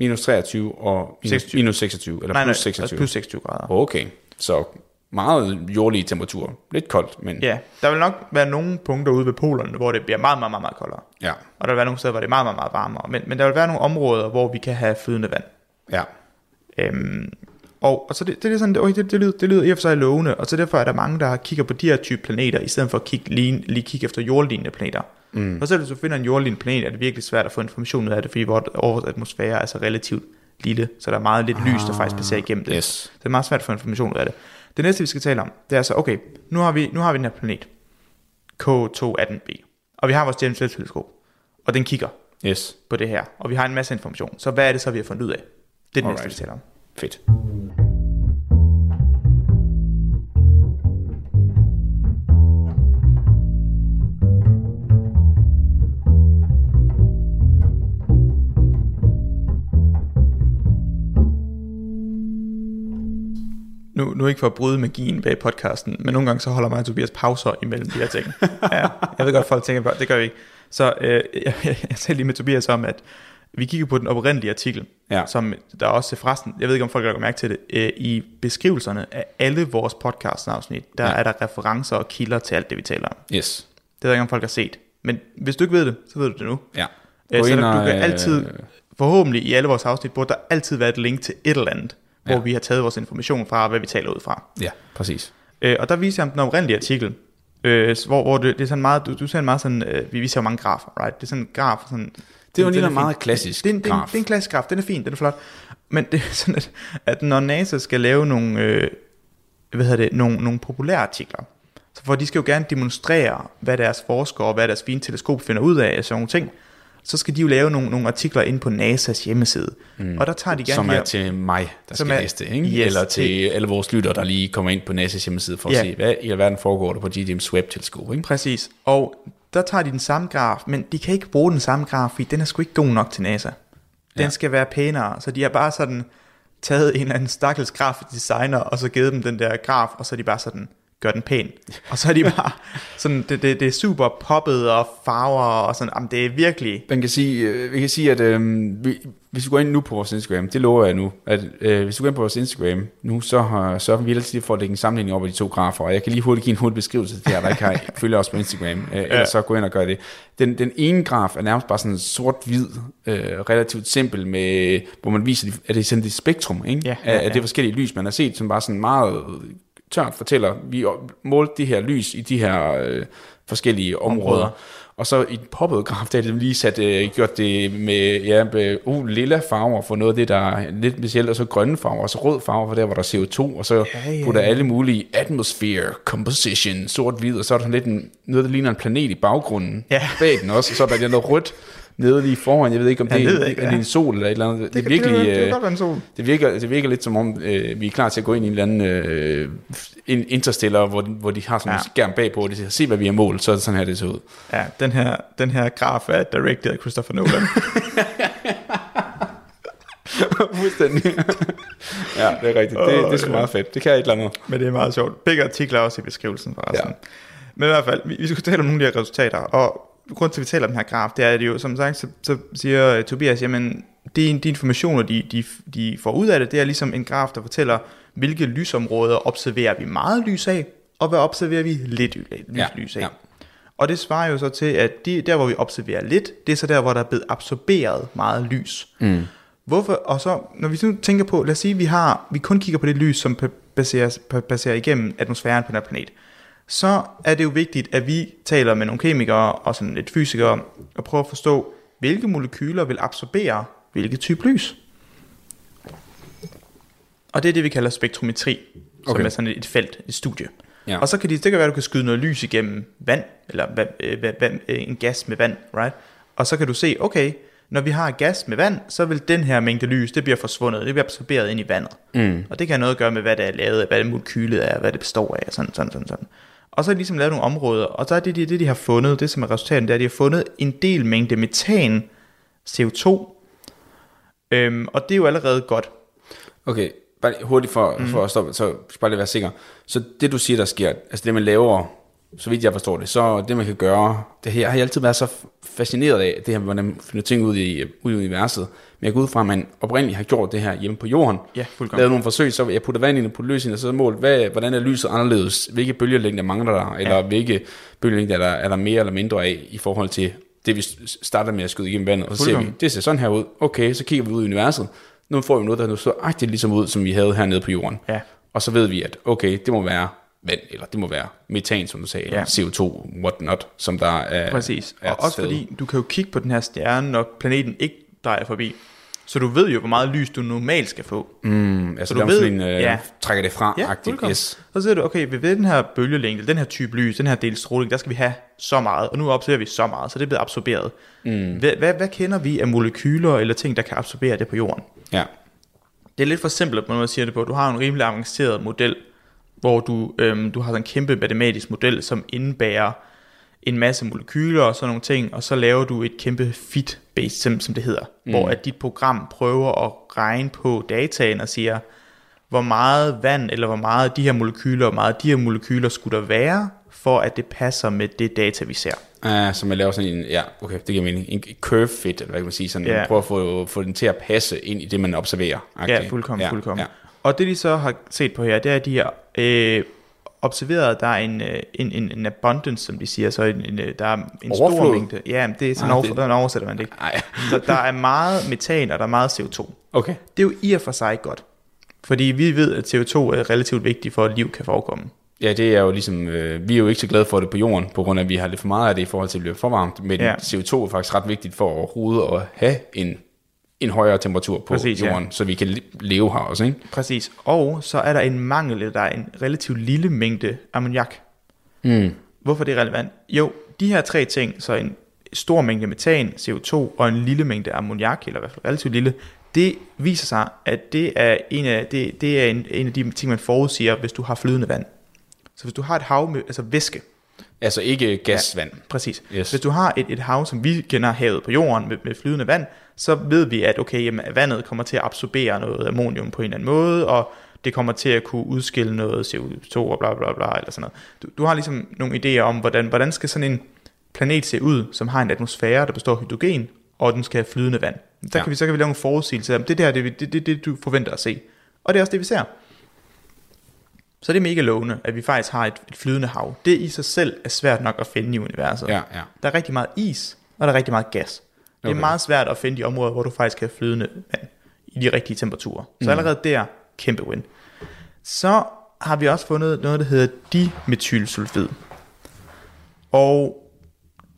[SPEAKER 6] Minus 23 og minus
[SPEAKER 5] 26.
[SPEAKER 6] 26, minus 26 eller
[SPEAKER 5] Nej, nej,
[SPEAKER 6] plus 26.
[SPEAKER 5] altså plus 26 grader.
[SPEAKER 6] Okay, så meget jordlige temperaturer. Lidt koldt, men
[SPEAKER 5] Ja, der vil nok være nogle punkter ude ved polerne, hvor det bliver meget, meget, meget, meget koldere.
[SPEAKER 6] ja.
[SPEAKER 5] Og der vil være nogle steder, hvor det er meget, meget, meget varmere. Men, men der vil være nogle områder, hvor vi kan have flydende vand.
[SPEAKER 6] ja.
[SPEAKER 5] Øhm, og, og så det, det, er sådan, okay, det, det, lyder, det lyder i og for sig lovende, og så derfor er der mange, der kigger på de her type planeter, i stedet for at kigge, lige, lige kigge efter jordlignende planeter. Mm. Og så hvis du finder en jordlignende planet, er det virkelig svært at få information ud af det, fordi vores, atmosfære er så relativt lille, så der er meget lidt lys, der faktisk passerer igennem det.
[SPEAKER 6] Yes.
[SPEAKER 5] Så det er meget svært at få information ud af det. Det næste, vi skal tale om, det er så, okay, nu har vi, nu har vi den her planet, K218b, og vi har vores James Webb-teleskop, og den kigger
[SPEAKER 6] Yes.
[SPEAKER 5] på det her, og vi har en masse information. Så hvad er det så, vi har fundet ud af? Det er det næste, vi taler om.
[SPEAKER 6] Fedt.
[SPEAKER 5] Nu, ikke for at bryde magien bag podcasten, men nogle gange så holder mig og Tobias pauser imellem de her ting. ja, jeg ved godt, folk tænker det gør vi ikke. Så øh, jeg, jeg, jeg talte lige med Tobias om, at vi kigger på den oprindelige artikel,
[SPEAKER 6] Ja.
[SPEAKER 5] som der også forresten, jeg ved ikke om folk har lagt mærke til det, øh, i beskrivelserne af alle vores podcast-afsnit, der
[SPEAKER 6] Ja.
[SPEAKER 5] er der referencer og kilder til alt det, vi taler om.
[SPEAKER 6] Yes.
[SPEAKER 5] Det ved jeg ikke, om folk har set. Men hvis du ikke ved det, så ved du det nu.
[SPEAKER 6] Ja.
[SPEAKER 5] Øh, så der, du kan
[SPEAKER 6] øh,
[SPEAKER 5] altid, forhåbentlig i alle vores afsnit, burde der altid være et link til et eller andet, hvor
[SPEAKER 6] Ja.
[SPEAKER 5] vi har taget vores information fra, og hvad vi taler ud fra.
[SPEAKER 6] Ja, præcis.
[SPEAKER 5] Øh, og der viser jeg den oprindelige artikel, øh, hvor, hvor det, det er sådan meget, du, du ser en meget sådan, øh, vi viser jo mange grafer, right? Det er sådan en graf, sådan,
[SPEAKER 6] Det var lige en meget klassisk
[SPEAKER 5] det er, en, det, er en,
[SPEAKER 6] graf.
[SPEAKER 5] det er en klassisk graf, den er fin, den er flot. Men det er sådan, at, at når NASA skal lave nogle, øh, hvad hedder det, nogle, nogle populære artikler, så for de skal jo gerne demonstrere, hvad deres forskere og hvad deres fine teleskop finder ud af, og sådan nogle ting, så skal de jo lave nogle, nogle artikler ind på NASA's hjemmeside. Mm. Og der tager de gerne
[SPEAKER 6] Som er
[SPEAKER 5] her-
[SPEAKER 6] til mig, der skal
[SPEAKER 5] er-
[SPEAKER 6] læse det, ikke?
[SPEAKER 5] Yes,
[SPEAKER 6] Eller til
[SPEAKER 5] det-
[SPEAKER 6] alle vores lyttere, der lige kommer ind på NASA's hjemmeside for at
[SPEAKER 5] Ja.
[SPEAKER 6] se, hvad i alverden foregår der på James Webb-teleskop, ikke?
[SPEAKER 5] Præcis. Og der tager de den samme graf, men de kan ikke bruge den samme graf, fordi den er sgu ikke god nok til NASA. Den
[SPEAKER 6] Ja.
[SPEAKER 5] skal være pænere, så de har bare sådan taget en eller anden stakkels grafisk designer, og så givet dem den der graf, og så er de bare sådan, gør den pæn. Og så er de bare sådan, det, det, det er super poppet og farver, og sådan, jamen det er virkelig,
[SPEAKER 6] Man kan sige, øh, vi kan sige, at øh, vi, hvis du går ind nu på vores Instagram, det lover jeg nu, at øh, hvis du går ind på vores Instagram nu, så, har, så vi altid for at lægge en sammenligning op af de to grafer, og jeg kan lige hurtigt give en hurtig beskrivelse til jer, der ikke har følger os på Instagram, øh, ellers så gå ind og gør det. Den, den ene graf er nærmest bare sådan sort-hvid, øh, relativt simpel, med, hvor man viser, at det er sådan et spektrum ikke?
[SPEAKER 5] Ja,
[SPEAKER 6] af,
[SPEAKER 5] ja,
[SPEAKER 6] af
[SPEAKER 5] ja.
[SPEAKER 6] det forskellige lys, man har set, som bare sådan meget tørt fortæller, vi målte det her lys i de her øh, forskellige områder.
[SPEAKER 5] Områder.
[SPEAKER 6] Og så i den poppede graf, der er det lige sat, øh, gjort det med, ja, med uh, lilla farver for noget af det, der er lidt specielt, og så grønne farver, og så rød farver for der, hvor der er CO2, og så
[SPEAKER 5] Ja, ja,
[SPEAKER 6] putter alle mulige atmosphere, composition, sort-hvid, og så er der sådan lidt en, noget, der ligner en planet i baggrunden,
[SPEAKER 5] Ja.
[SPEAKER 6] bag den også, og så er der noget rødt nede lige foran, jeg ved ikke, om
[SPEAKER 5] Jeg
[SPEAKER 6] det
[SPEAKER 5] ved
[SPEAKER 6] er,
[SPEAKER 5] ikke,
[SPEAKER 6] er, det en sol eller et eller andet. Det,
[SPEAKER 5] det,
[SPEAKER 6] er virkelig,
[SPEAKER 5] det, det, det,
[SPEAKER 6] øh,
[SPEAKER 5] godt en sol.
[SPEAKER 6] det virker, det virker lidt som om, øh, vi er klar til at gå ind i en eller anden øh, en interstellar, hvor, hvor de har sådan ja.
[SPEAKER 5] Ja.
[SPEAKER 6] en skærm bagpå, og de siger, se hvad vi har målt, så er det sådan her, det ser ud.
[SPEAKER 5] Ja, den her, den her graf er directed af Christopher Nolan.
[SPEAKER 6] Fuldstændig. ja, det er rigtigt. Det, det er sgu meget fedt. Det kan et eller andet.
[SPEAKER 5] Men det er meget sjovt. Begge artikler er også i beskrivelsen forresten. Ja. Men i hvert fald, vi, vi skal tale om nogle af de her resultater, og grund til, at vi taler om den her graf, det er det jo, som sagt, så, så siger uh, Tobias, jamen, de, de informationer, de, de, de får ud af det, det er ligesom en graf, der fortæller, hvilke lysområder observerer vi meget lys af, og hvad observerer vi lidt lys,
[SPEAKER 6] Ja,
[SPEAKER 5] lys af.
[SPEAKER 6] ja.
[SPEAKER 5] Og det svarer jo så til, at de, der, hvor vi observerer lidt, det er så der, hvor der er blevet absorberet meget lys. Mm. Hvorfor? Og så, når vi nu tænker på, lad os sige, vi har, vi kun kigger på det lys, som pa- passerer, pa- passerer igennem atmosfæren på den her planet, så er det jo vigtigt, at vi taler med nogle kemikere og sådan lidt fysikere, og prøver at forstå, hvilke molekyler vil absorbere hvilket type lys. Og det er det, vi kalder spektrometri, som
[SPEAKER 6] Okay.
[SPEAKER 5] er sådan et, felt, et studie.
[SPEAKER 6] Ja.
[SPEAKER 5] Og så kan de, det kan være, at du kan skyde noget lys igennem vand, eller vand, øh, vand, vand, øh, en gas med vand, right? Og så kan du se, okay, når vi har gas med vand, så vil den her mængde lys, det bliver forsvundet, det bliver absorberet ind i vandet.
[SPEAKER 6] Mm.
[SPEAKER 5] Og det kan have noget at gøre med, hvad det er lavet af, hvad det molekylet er, hvad det består af, sådan, sådan, sådan, sådan. Og så har de ligesom lavet nogle områder, og så er det det, det de har fundet, det som er resultatet, det er, at de har fundet en del mængde metan, CO2, øhm, og det er jo allerede godt.
[SPEAKER 6] Okay, bare lige hurtigt for, mm. for at stoppe, så bare lige være sikker. Så det du siger, der sker, altså det man laver, så vidt jeg forstår det, så det man kan gøre, det her har jeg altid været så fascineret af, det her, hvordan man finder ting ud i, ud i universet. Men jeg går ud fra, at man oprindeligt har gjort det her hjemme på jorden.
[SPEAKER 5] Ja, fuldkommen.
[SPEAKER 6] Lavet nogle forsøg, så jeg putter vand ind lys ind, og så målt, hvad, hvordan er lyset anderledes? Hvilke bølgelængder mangler der? Eller ja. hvilke bølgelængder er der, er der mere eller mindre af i forhold til det, vi starter med at skyde igennem vandet? Og så ser vi, det ser sådan her ud. Okay, så kigger vi ud i universet. Nu får vi noget, der så agtigt ligesom ud, som vi havde hernede på jorden.
[SPEAKER 5] Ja.
[SPEAKER 6] Og så ved vi, at okay, det må være vand, eller det må være metan, som du sagde,
[SPEAKER 5] Ja.
[SPEAKER 6] eller CO2, what not, som der er
[SPEAKER 5] Præcis.
[SPEAKER 6] er
[SPEAKER 5] Og også
[SPEAKER 6] til stede.
[SPEAKER 5] fordi, du kan jo kigge på den her stjerne, når planeten ikke drejer forbi. Så du ved jo, hvor meget lys du normalt skal få.
[SPEAKER 6] Mm, altså,
[SPEAKER 5] Så du ved-
[SPEAKER 6] sådan en, øh,
[SPEAKER 5] ja.
[SPEAKER 6] trækker det fra,
[SPEAKER 5] Ja,
[SPEAKER 6] agtigt. Yes.
[SPEAKER 5] Så siger du, okay, ved den her bølgelængde, den her type lys, den her del stråling, der skal vi have så meget, og nu observerer vi så meget, så det er blevet absorberet. Mm. Hvad, hvad, hvad kender vi af molekyler eller ting, der kan absorbere det på jorden?
[SPEAKER 6] Ja.
[SPEAKER 5] Det er lidt for simpelt på noget at sige det på. Du har en rimelig avanceret model, hvor du, øhm, du har sådan en kæmpe matematisk model, som indebærer en masse molekyler og sådan nogle ting, og så laver du et kæmpe fit-based, som, som det hedder, mm. hvor at dit program prøver at regne på dataen og siger, hvor meget vand eller hvor meget af de her molekyler, hvor meget af de her molekyler skulle der være, for at det passer med det data, vi ser.
[SPEAKER 6] Uh, så man laver sådan en, ja, okay, det giver mening, en curve fit, eller hvad kan man sige, sådan,
[SPEAKER 5] Ja.
[SPEAKER 6] prøver at få, få den til at passe ind i det, man observerer.
[SPEAKER 5] Ja, fuldkommen, ja, fuldkommen.
[SPEAKER 6] Ja.
[SPEAKER 5] Ja. Og det de så har set på her, det er, at de har øh, observeret, at der er en, øh, en, en, en abundance, som de siger, så en, en, øh, der er en stor
[SPEAKER 6] Overflod?
[SPEAKER 5] mængde. Ja, det er sådan,
[SPEAKER 6] Ah,
[SPEAKER 5] ah,
[SPEAKER 6] det-
[SPEAKER 5] over, det... oversætter man det ikke.
[SPEAKER 6] Ej,
[SPEAKER 5] Så der er meget metan, og der er meget CO2.
[SPEAKER 6] okay.
[SPEAKER 5] Det er jo i og for sig godt. Fordi vi ved, at CO2 er relativt vigtigt for, at liv kan forekomme.
[SPEAKER 6] Ja, det er jo ligesom, øh, vi er jo ikke så glade for det på jorden, på grund af, at vi har lidt for meget af det i forhold til at blive for varmt, men
[SPEAKER 5] ja.
[SPEAKER 6] CO2 er faktisk ret vigtigt for overhovedet at have en, en højere temperatur på
[SPEAKER 5] Præcis, ja.
[SPEAKER 6] jorden, så vi kan le- leve her også, ikke?
[SPEAKER 5] Præcis. Og så er der en mangel, eller der er en relativt lille mængde ammoniak.
[SPEAKER 6] Mm.
[SPEAKER 5] Hvorfor det er relevant? Jo, de her tre ting, så en stor mængde metan, CO2 og en lille mængde ammoniak, eller i hvert fald relativt lille, det viser sig, at det er en af, det, det er en, en af de ting, man forudsiger, hvis du har flydende vand. Så hvis du har et hav med altså væske,
[SPEAKER 6] Altså ikke gasvand.
[SPEAKER 5] præcis.
[SPEAKER 6] Yes.
[SPEAKER 5] Hvis du har et, et hav, som vi kender havet på jorden med, med flydende vand, så ved vi, at okay, jamen, vandet kommer til at absorbere noget ammonium på en eller anden måde, og det kommer til at kunne udskille noget CO2 og bla bla bla, eller sådan noget. Du, du har ligesom nogle idéer om, hvordan, hvordan skal sådan en planet se ud, som har en atmosfære, der består af hydrogen, og den skal have flydende vand. Der
[SPEAKER 6] Ja.
[SPEAKER 5] kan vi, så kan vi lave nogle forudsigelser om, det der, det, det, det, det, du forventer at se. Og det er også det, vi ser. Så det er mega lovende, at vi faktisk har et, et flydende hav. Det i sig selv er svært nok at finde i universet.
[SPEAKER 6] Ja, ja.
[SPEAKER 5] Der er rigtig meget is, og der er rigtig meget gas. Det er meget svært at finde de områder, hvor du faktisk kan have flydende vand i de rigtige temperaturer. Så
[SPEAKER 6] Mm.
[SPEAKER 5] allerede der, kæmpe win. Så har vi også fundet noget, der hedder dimetylsulfid. Og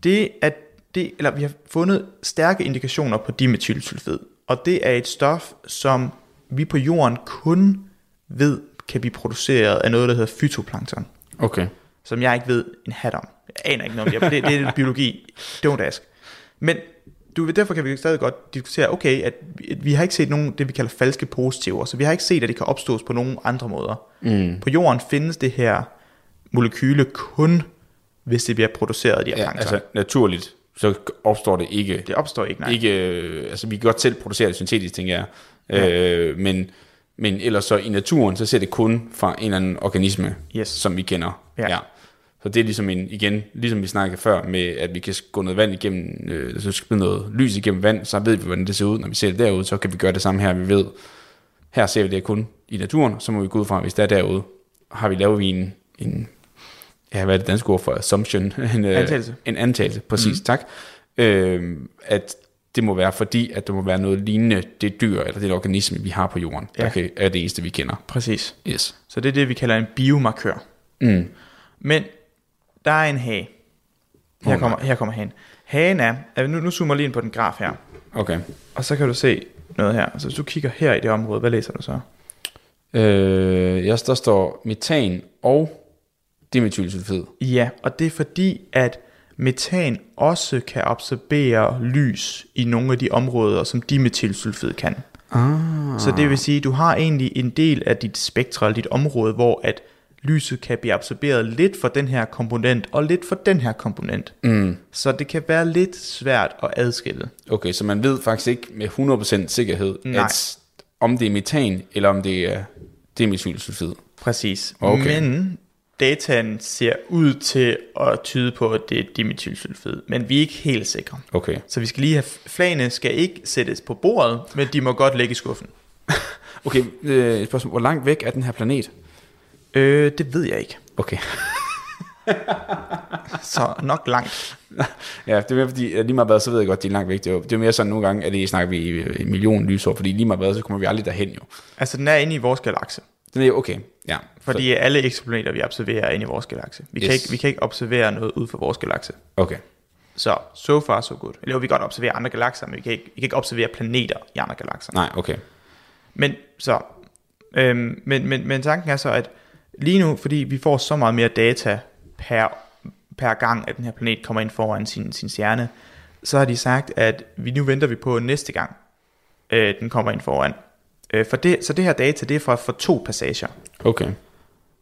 [SPEAKER 5] det er det, eller vi har fundet stærke indikationer på dimetylsulfid. Og det er et stof, som vi på jorden kun ved kan blive produceret af noget, der hedder fytoplankton
[SPEAKER 6] Okay.
[SPEAKER 5] som jeg ikke ved en hat om. Jeg aner ikke noget om det. Det, det er biologi. Don't ask. Men du, derfor kan vi stadig godt diskutere, okay, at vi, har ikke set nogen, det vi kalder falske positiver, så vi har ikke set, at det kan opstås på nogen andre måder.
[SPEAKER 6] Mm.
[SPEAKER 5] På jorden findes det her molekyle kun, hvis det bliver produceret af de her
[SPEAKER 6] Ja,
[SPEAKER 5] plankton.
[SPEAKER 6] altså naturligt, så opstår det ikke.
[SPEAKER 5] det opstår ikke, nej.
[SPEAKER 6] ikke øh, altså vi kan godt selv producere det syntetisk, tænker jeg. Øh, men, men ellers så i naturen, så ser det kun fra en eller anden organisme,
[SPEAKER 5] Yes.
[SPEAKER 6] som vi kender.
[SPEAKER 5] Ja.
[SPEAKER 6] ja. Så det er ligesom en, igen, ligesom vi snakkede før med, at vi kan gå noget vand igennem, øh, så skal noget lys igennem vand, så ved vi, hvordan det ser ud. Når vi ser det derude, så kan vi gøre det samme her. Vi ved, her ser vi det kun i naturen, så må vi gå ud fra, hvis det er derude, har vi lavet en, en ja, hvad er det danske ord for assumption? En, øh,
[SPEAKER 5] Antagelse.
[SPEAKER 6] En antagelse, præcis, mm. tak. Øh, at det må være fordi, at der må være noget lignende det dyr, eller det organisme, vi har på jorden, ja. Der kan, er det eneste, vi kender.
[SPEAKER 5] Præcis.
[SPEAKER 6] Yes.
[SPEAKER 5] Så det er det, vi kalder en biomarkør.
[SPEAKER 6] Mm.
[SPEAKER 5] Men der er en hage. Her, kommer, her kommer hagen. Hagen er, nu, nu zoomer lige ind på den graf her,
[SPEAKER 6] Okay.
[SPEAKER 5] og så kan du se noget her. Så hvis du kigger her i det område, hvad læser du så?
[SPEAKER 6] Øh, jeg, der står metan og dimethylsulfid.
[SPEAKER 5] Ja, og det er fordi, at metan også kan absorbere lys i nogle af de områder, som dimethylsulfid kan.
[SPEAKER 6] Ah.
[SPEAKER 5] Så det vil sige, at du har egentlig en del af dit spektrum, dit område, hvor at lyset kan blive absorberet lidt for den her komponent, og lidt for den her komponent.
[SPEAKER 6] Mm.
[SPEAKER 5] Så det kan være lidt svært at adskille.
[SPEAKER 6] Okay, så man ved faktisk ikke med 100% sikkerhed,
[SPEAKER 5] Nej.
[SPEAKER 6] at om det er metan, eller om det er dimethylsulfid.
[SPEAKER 5] Præcis.
[SPEAKER 6] Okay.
[SPEAKER 5] Men dataen ser ud til at tyde på, at det er dimethylsulfid, men vi er ikke helt sikre.
[SPEAKER 6] Okay.
[SPEAKER 5] Så vi skal lige have, flagene skal ikke sættes på bordet, men de må godt ligge i skuffen.
[SPEAKER 6] Okay, øh, et spørgsmål. Hvor langt væk er den her planet?
[SPEAKER 5] Øh, det ved jeg ikke.
[SPEAKER 6] Okay.
[SPEAKER 5] Så nok langt.
[SPEAKER 6] ja, det er mere fordi, lige meget hvad, så ved jeg godt, det er langt væk. Det er, jo, det er mere sådan nogle gange, at det snakker vi i en million lysår, fordi lige meget hvad, så kommer vi aldrig derhen jo.
[SPEAKER 5] Altså, den er inde i vores galakse.
[SPEAKER 6] Den er jo okay, ja.
[SPEAKER 5] Fordi alle eksoplaneter, vi observerer, er inde i vores galakse. Vi, yes. kan ikke, vi kan ikke observere noget ud for vores galakse.
[SPEAKER 6] Så, okay.
[SPEAKER 5] Så, so far, so good. Eller vi kan godt observere andre galakser, men vi kan ikke, vi kan ikke observere planeter i andre galakser.
[SPEAKER 6] Nej, okay.
[SPEAKER 5] Men så, øhm, men, men, men tanken er så, at lige nu, fordi vi får så meget mere data per, per gang, at den her planet kommer ind foran sin, sin stjerne, så har de sagt, at vi nu venter vi på næste gang, øh, den kommer ind foran. Øh, for det, så det her data, det er fra, fra to passager.
[SPEAKER 6] Okay.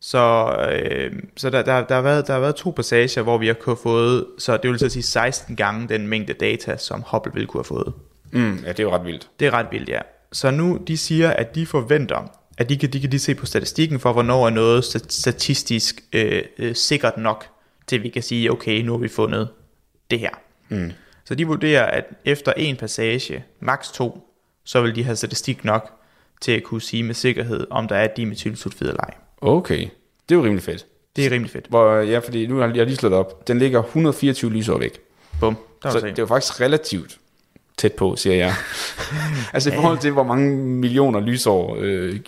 [SPEAKER 5] Så, øh, så der, der, der, har været, der har været to passager, hvor vi har fået, så det vil så sige 16 gange den mængde data, som Hubble ville kunne have fået.
[SPEAKER 6] Mm, ja, det er jo ret vildt.
[SPEAKER 5] Det er ret vildt, ja. Så nu, de siger, at de forventer, at de kan, de kan lige se på statistikken for, hvornår er noget sta- statistisk øh, øh, sikkert nok, til vi kan sige, okay, nu har vi fundet det her.
[SPEAKER 6] Mm.
[SPEAKER 5] Så de vurderer, at efter en passage, maks to, så vil de have statistik nok til at kunne sige med sikkerhed, om der er dimethylsulfid eller ej.
[SPEAKER 6] Okay, det er jo rimelig fedt.
[SPEAKER 5] Det er rimelig fedt.
[SPEAKER 6] Hvor, ja, fordi nu har jeg lige slået op. Den ligger 124 lysår væk.
[SPEAKER 5] Bum, der
[SPEAKER 6] Så det er jo faktisk relativt tæt på, siger jeg. altså i forhold til, hvor mange millioner lysår øh,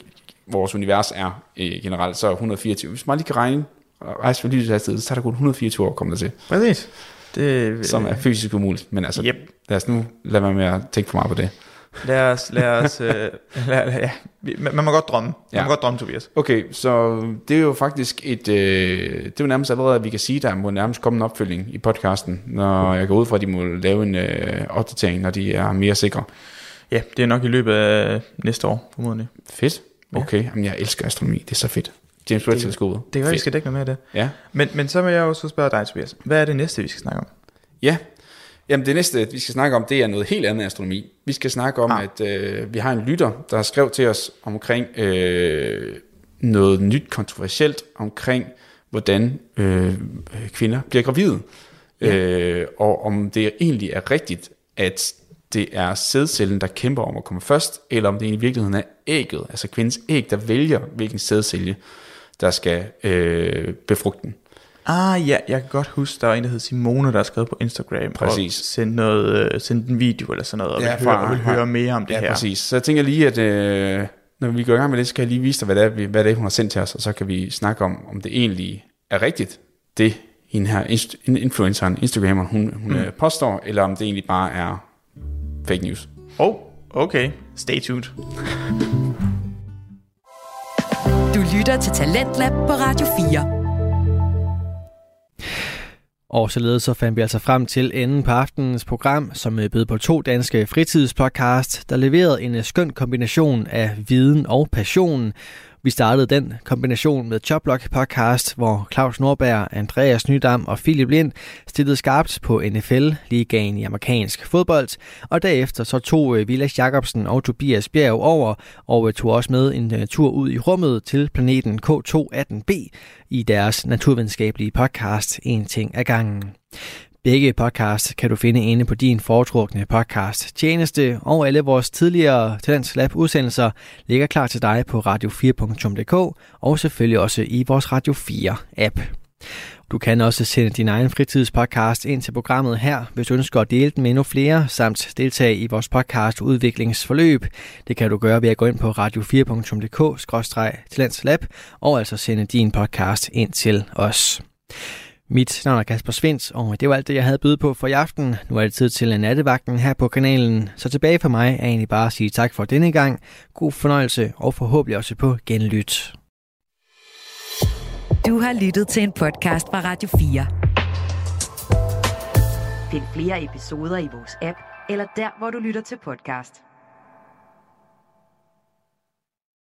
[SPEAKER 6] vores univers er øh, generelt, så er 124. Hvis man lige kan regne rejse for lyshastighed, så er der kun 124 år at komme der til,
[SPEAKER 5] Præcis. Det,
[SPEAKER 6] som er fysisk umuligt. Men altså,
[SPEAKER 5] Yep.
[SPEAKER 6] lad os nu lade være med at tænke for meget på det.
[SPEAKER 5] Lad os, lad os, øh, lad, ja, man, man må godt drømme. Man
[SPEAKER 6] Ja.
[SPEAKER 5] må godt drømme, Tobias.
[SPEAKER 6] Okay, så det er jo faktisk et, øh, det er jo nærmest allerede, at vi kan sige, der må nærmest komme en opfølging i podcasten, når jeg går ud fra, at de må lave en øh, opdatering, når de er mere sikre.
[SPEAKER 5] Ja, det er nok i løbet af næste år, formodentlig.
[SPEAKER 6] Fedt. Okay, Jamen, jeg elsker astronomi, det er så fedt. James Webb-teleskopet.
[SPEAKER 5] Det kan være, vi skal dække noget mere af det.
[SPEAKER 6] Ja.
[SPEAKER 5] Men, men så vil jeg jo så spørge dig, Tobias. Hvad er det næste, vi skal snakke om?
[SPEAKER 6] Ja, Jamen det næste, vi skal snakke om, det er noget helt andet astronomi. Vi skal snakke om,
[SPEAKER 5] Ah.
[SPEAKER 6] at øh, vi har en lytter, der har skrevet til os omkring øh, noget nyt kontroversielt omkring, hvordan øh, kvinder bliver gravide. Ja. Øh, og om det egentlig er rigtigt, at det er sædcellen, der kæmper om at komme først, eller om det i virkeligheden er ægget, altså kvindens æg, der vælger, hvilken sædcelle, der skal øh, befrugte den.
[SPEAKER 5] Ah ja, jeg kan godt huske, der var en, der hed Simone, der har skrevet på Instagram.
[SPEAKER 6] Præcis.
[SPEAKER 5] Og sendt, noget, øh, sendt en video eller sådan noget, og
[SPEAKER 6] Ja,
[SPEAKER 5] vil, høre,
[SPEAKER 6] fra-
[SPEAKER 5] og vil
[SPEAKER 6] fra-
[SPEAKER 5] høre mere om det
[SPEAKER 6] ja,
[SPEAKER 5] her.
[SPEAKER 6] præcis. Så jeg tænker lige, at øh, når vi går i gang med det, så kan jeg lige vise dig, hvad det er, hvad det er hun har sendt til os, og så kan vi snakke om, om det egentlig er rigtigt, det hende her inst- influenceren, Instagrameren, hun, hun mm. påstår, eller om det egentlig bare er fake news.
[SPEAKER 5] Oh, okay. Stay tuned.
[SPEAKER 4] Du lytter til Talentlab på Radio 4.
[SPEAKER 1] Og således så fandt vi altså frem til enden på aftenens program, som øh, bød på to danske fritidspodcast, der leverede en øh, skøn kombination af viden og passion. Vi startede den kombination med Choplock podcast, hvor Claus Norberg, Andreas Nydam og Philip Lind stillede skarpt på NFL-ligaen i amerikansk fodbold, og derefter så tog øh, Vilas Jacobsen og Tobias Bjerg over og øh, tog også med en øh, tur ud i rummet til planeten K218b i deres naturvidenskabelige podcast En ting ad gangen. Begge podcast kan du finde inde på din foretrukne podcast tjeneste, og alle vores tidligere Talents Lab udsendelser ligger klar til dig på radio4.dk og selvfølgelig også i vores Radio 4 app. Du kan også sende din egen fritidspodcast ind til programmet her, hvis du ønsker at dele den med endnu flere, samt deltage i vores podcast udviklingsforløb. Det kan du gøre ved at gå ind på radio4.dk-talentslab og altså sende din podcast ind til os. Mit navn er Kasper Svens, og det var alt det, jeg havde byde på for i aften. Nu er det tid til nattevagten her på kanalen, så tilbage for mig er egentlig bare at sige tak for denne gang. God fornøjelse, og forhåbentlig også på genlyt.
[SPEAKER 4] Du har lyttet til en podcast fra Radio 4. Find flere episoder i vores app, eller der, hvor du lytter til podcast.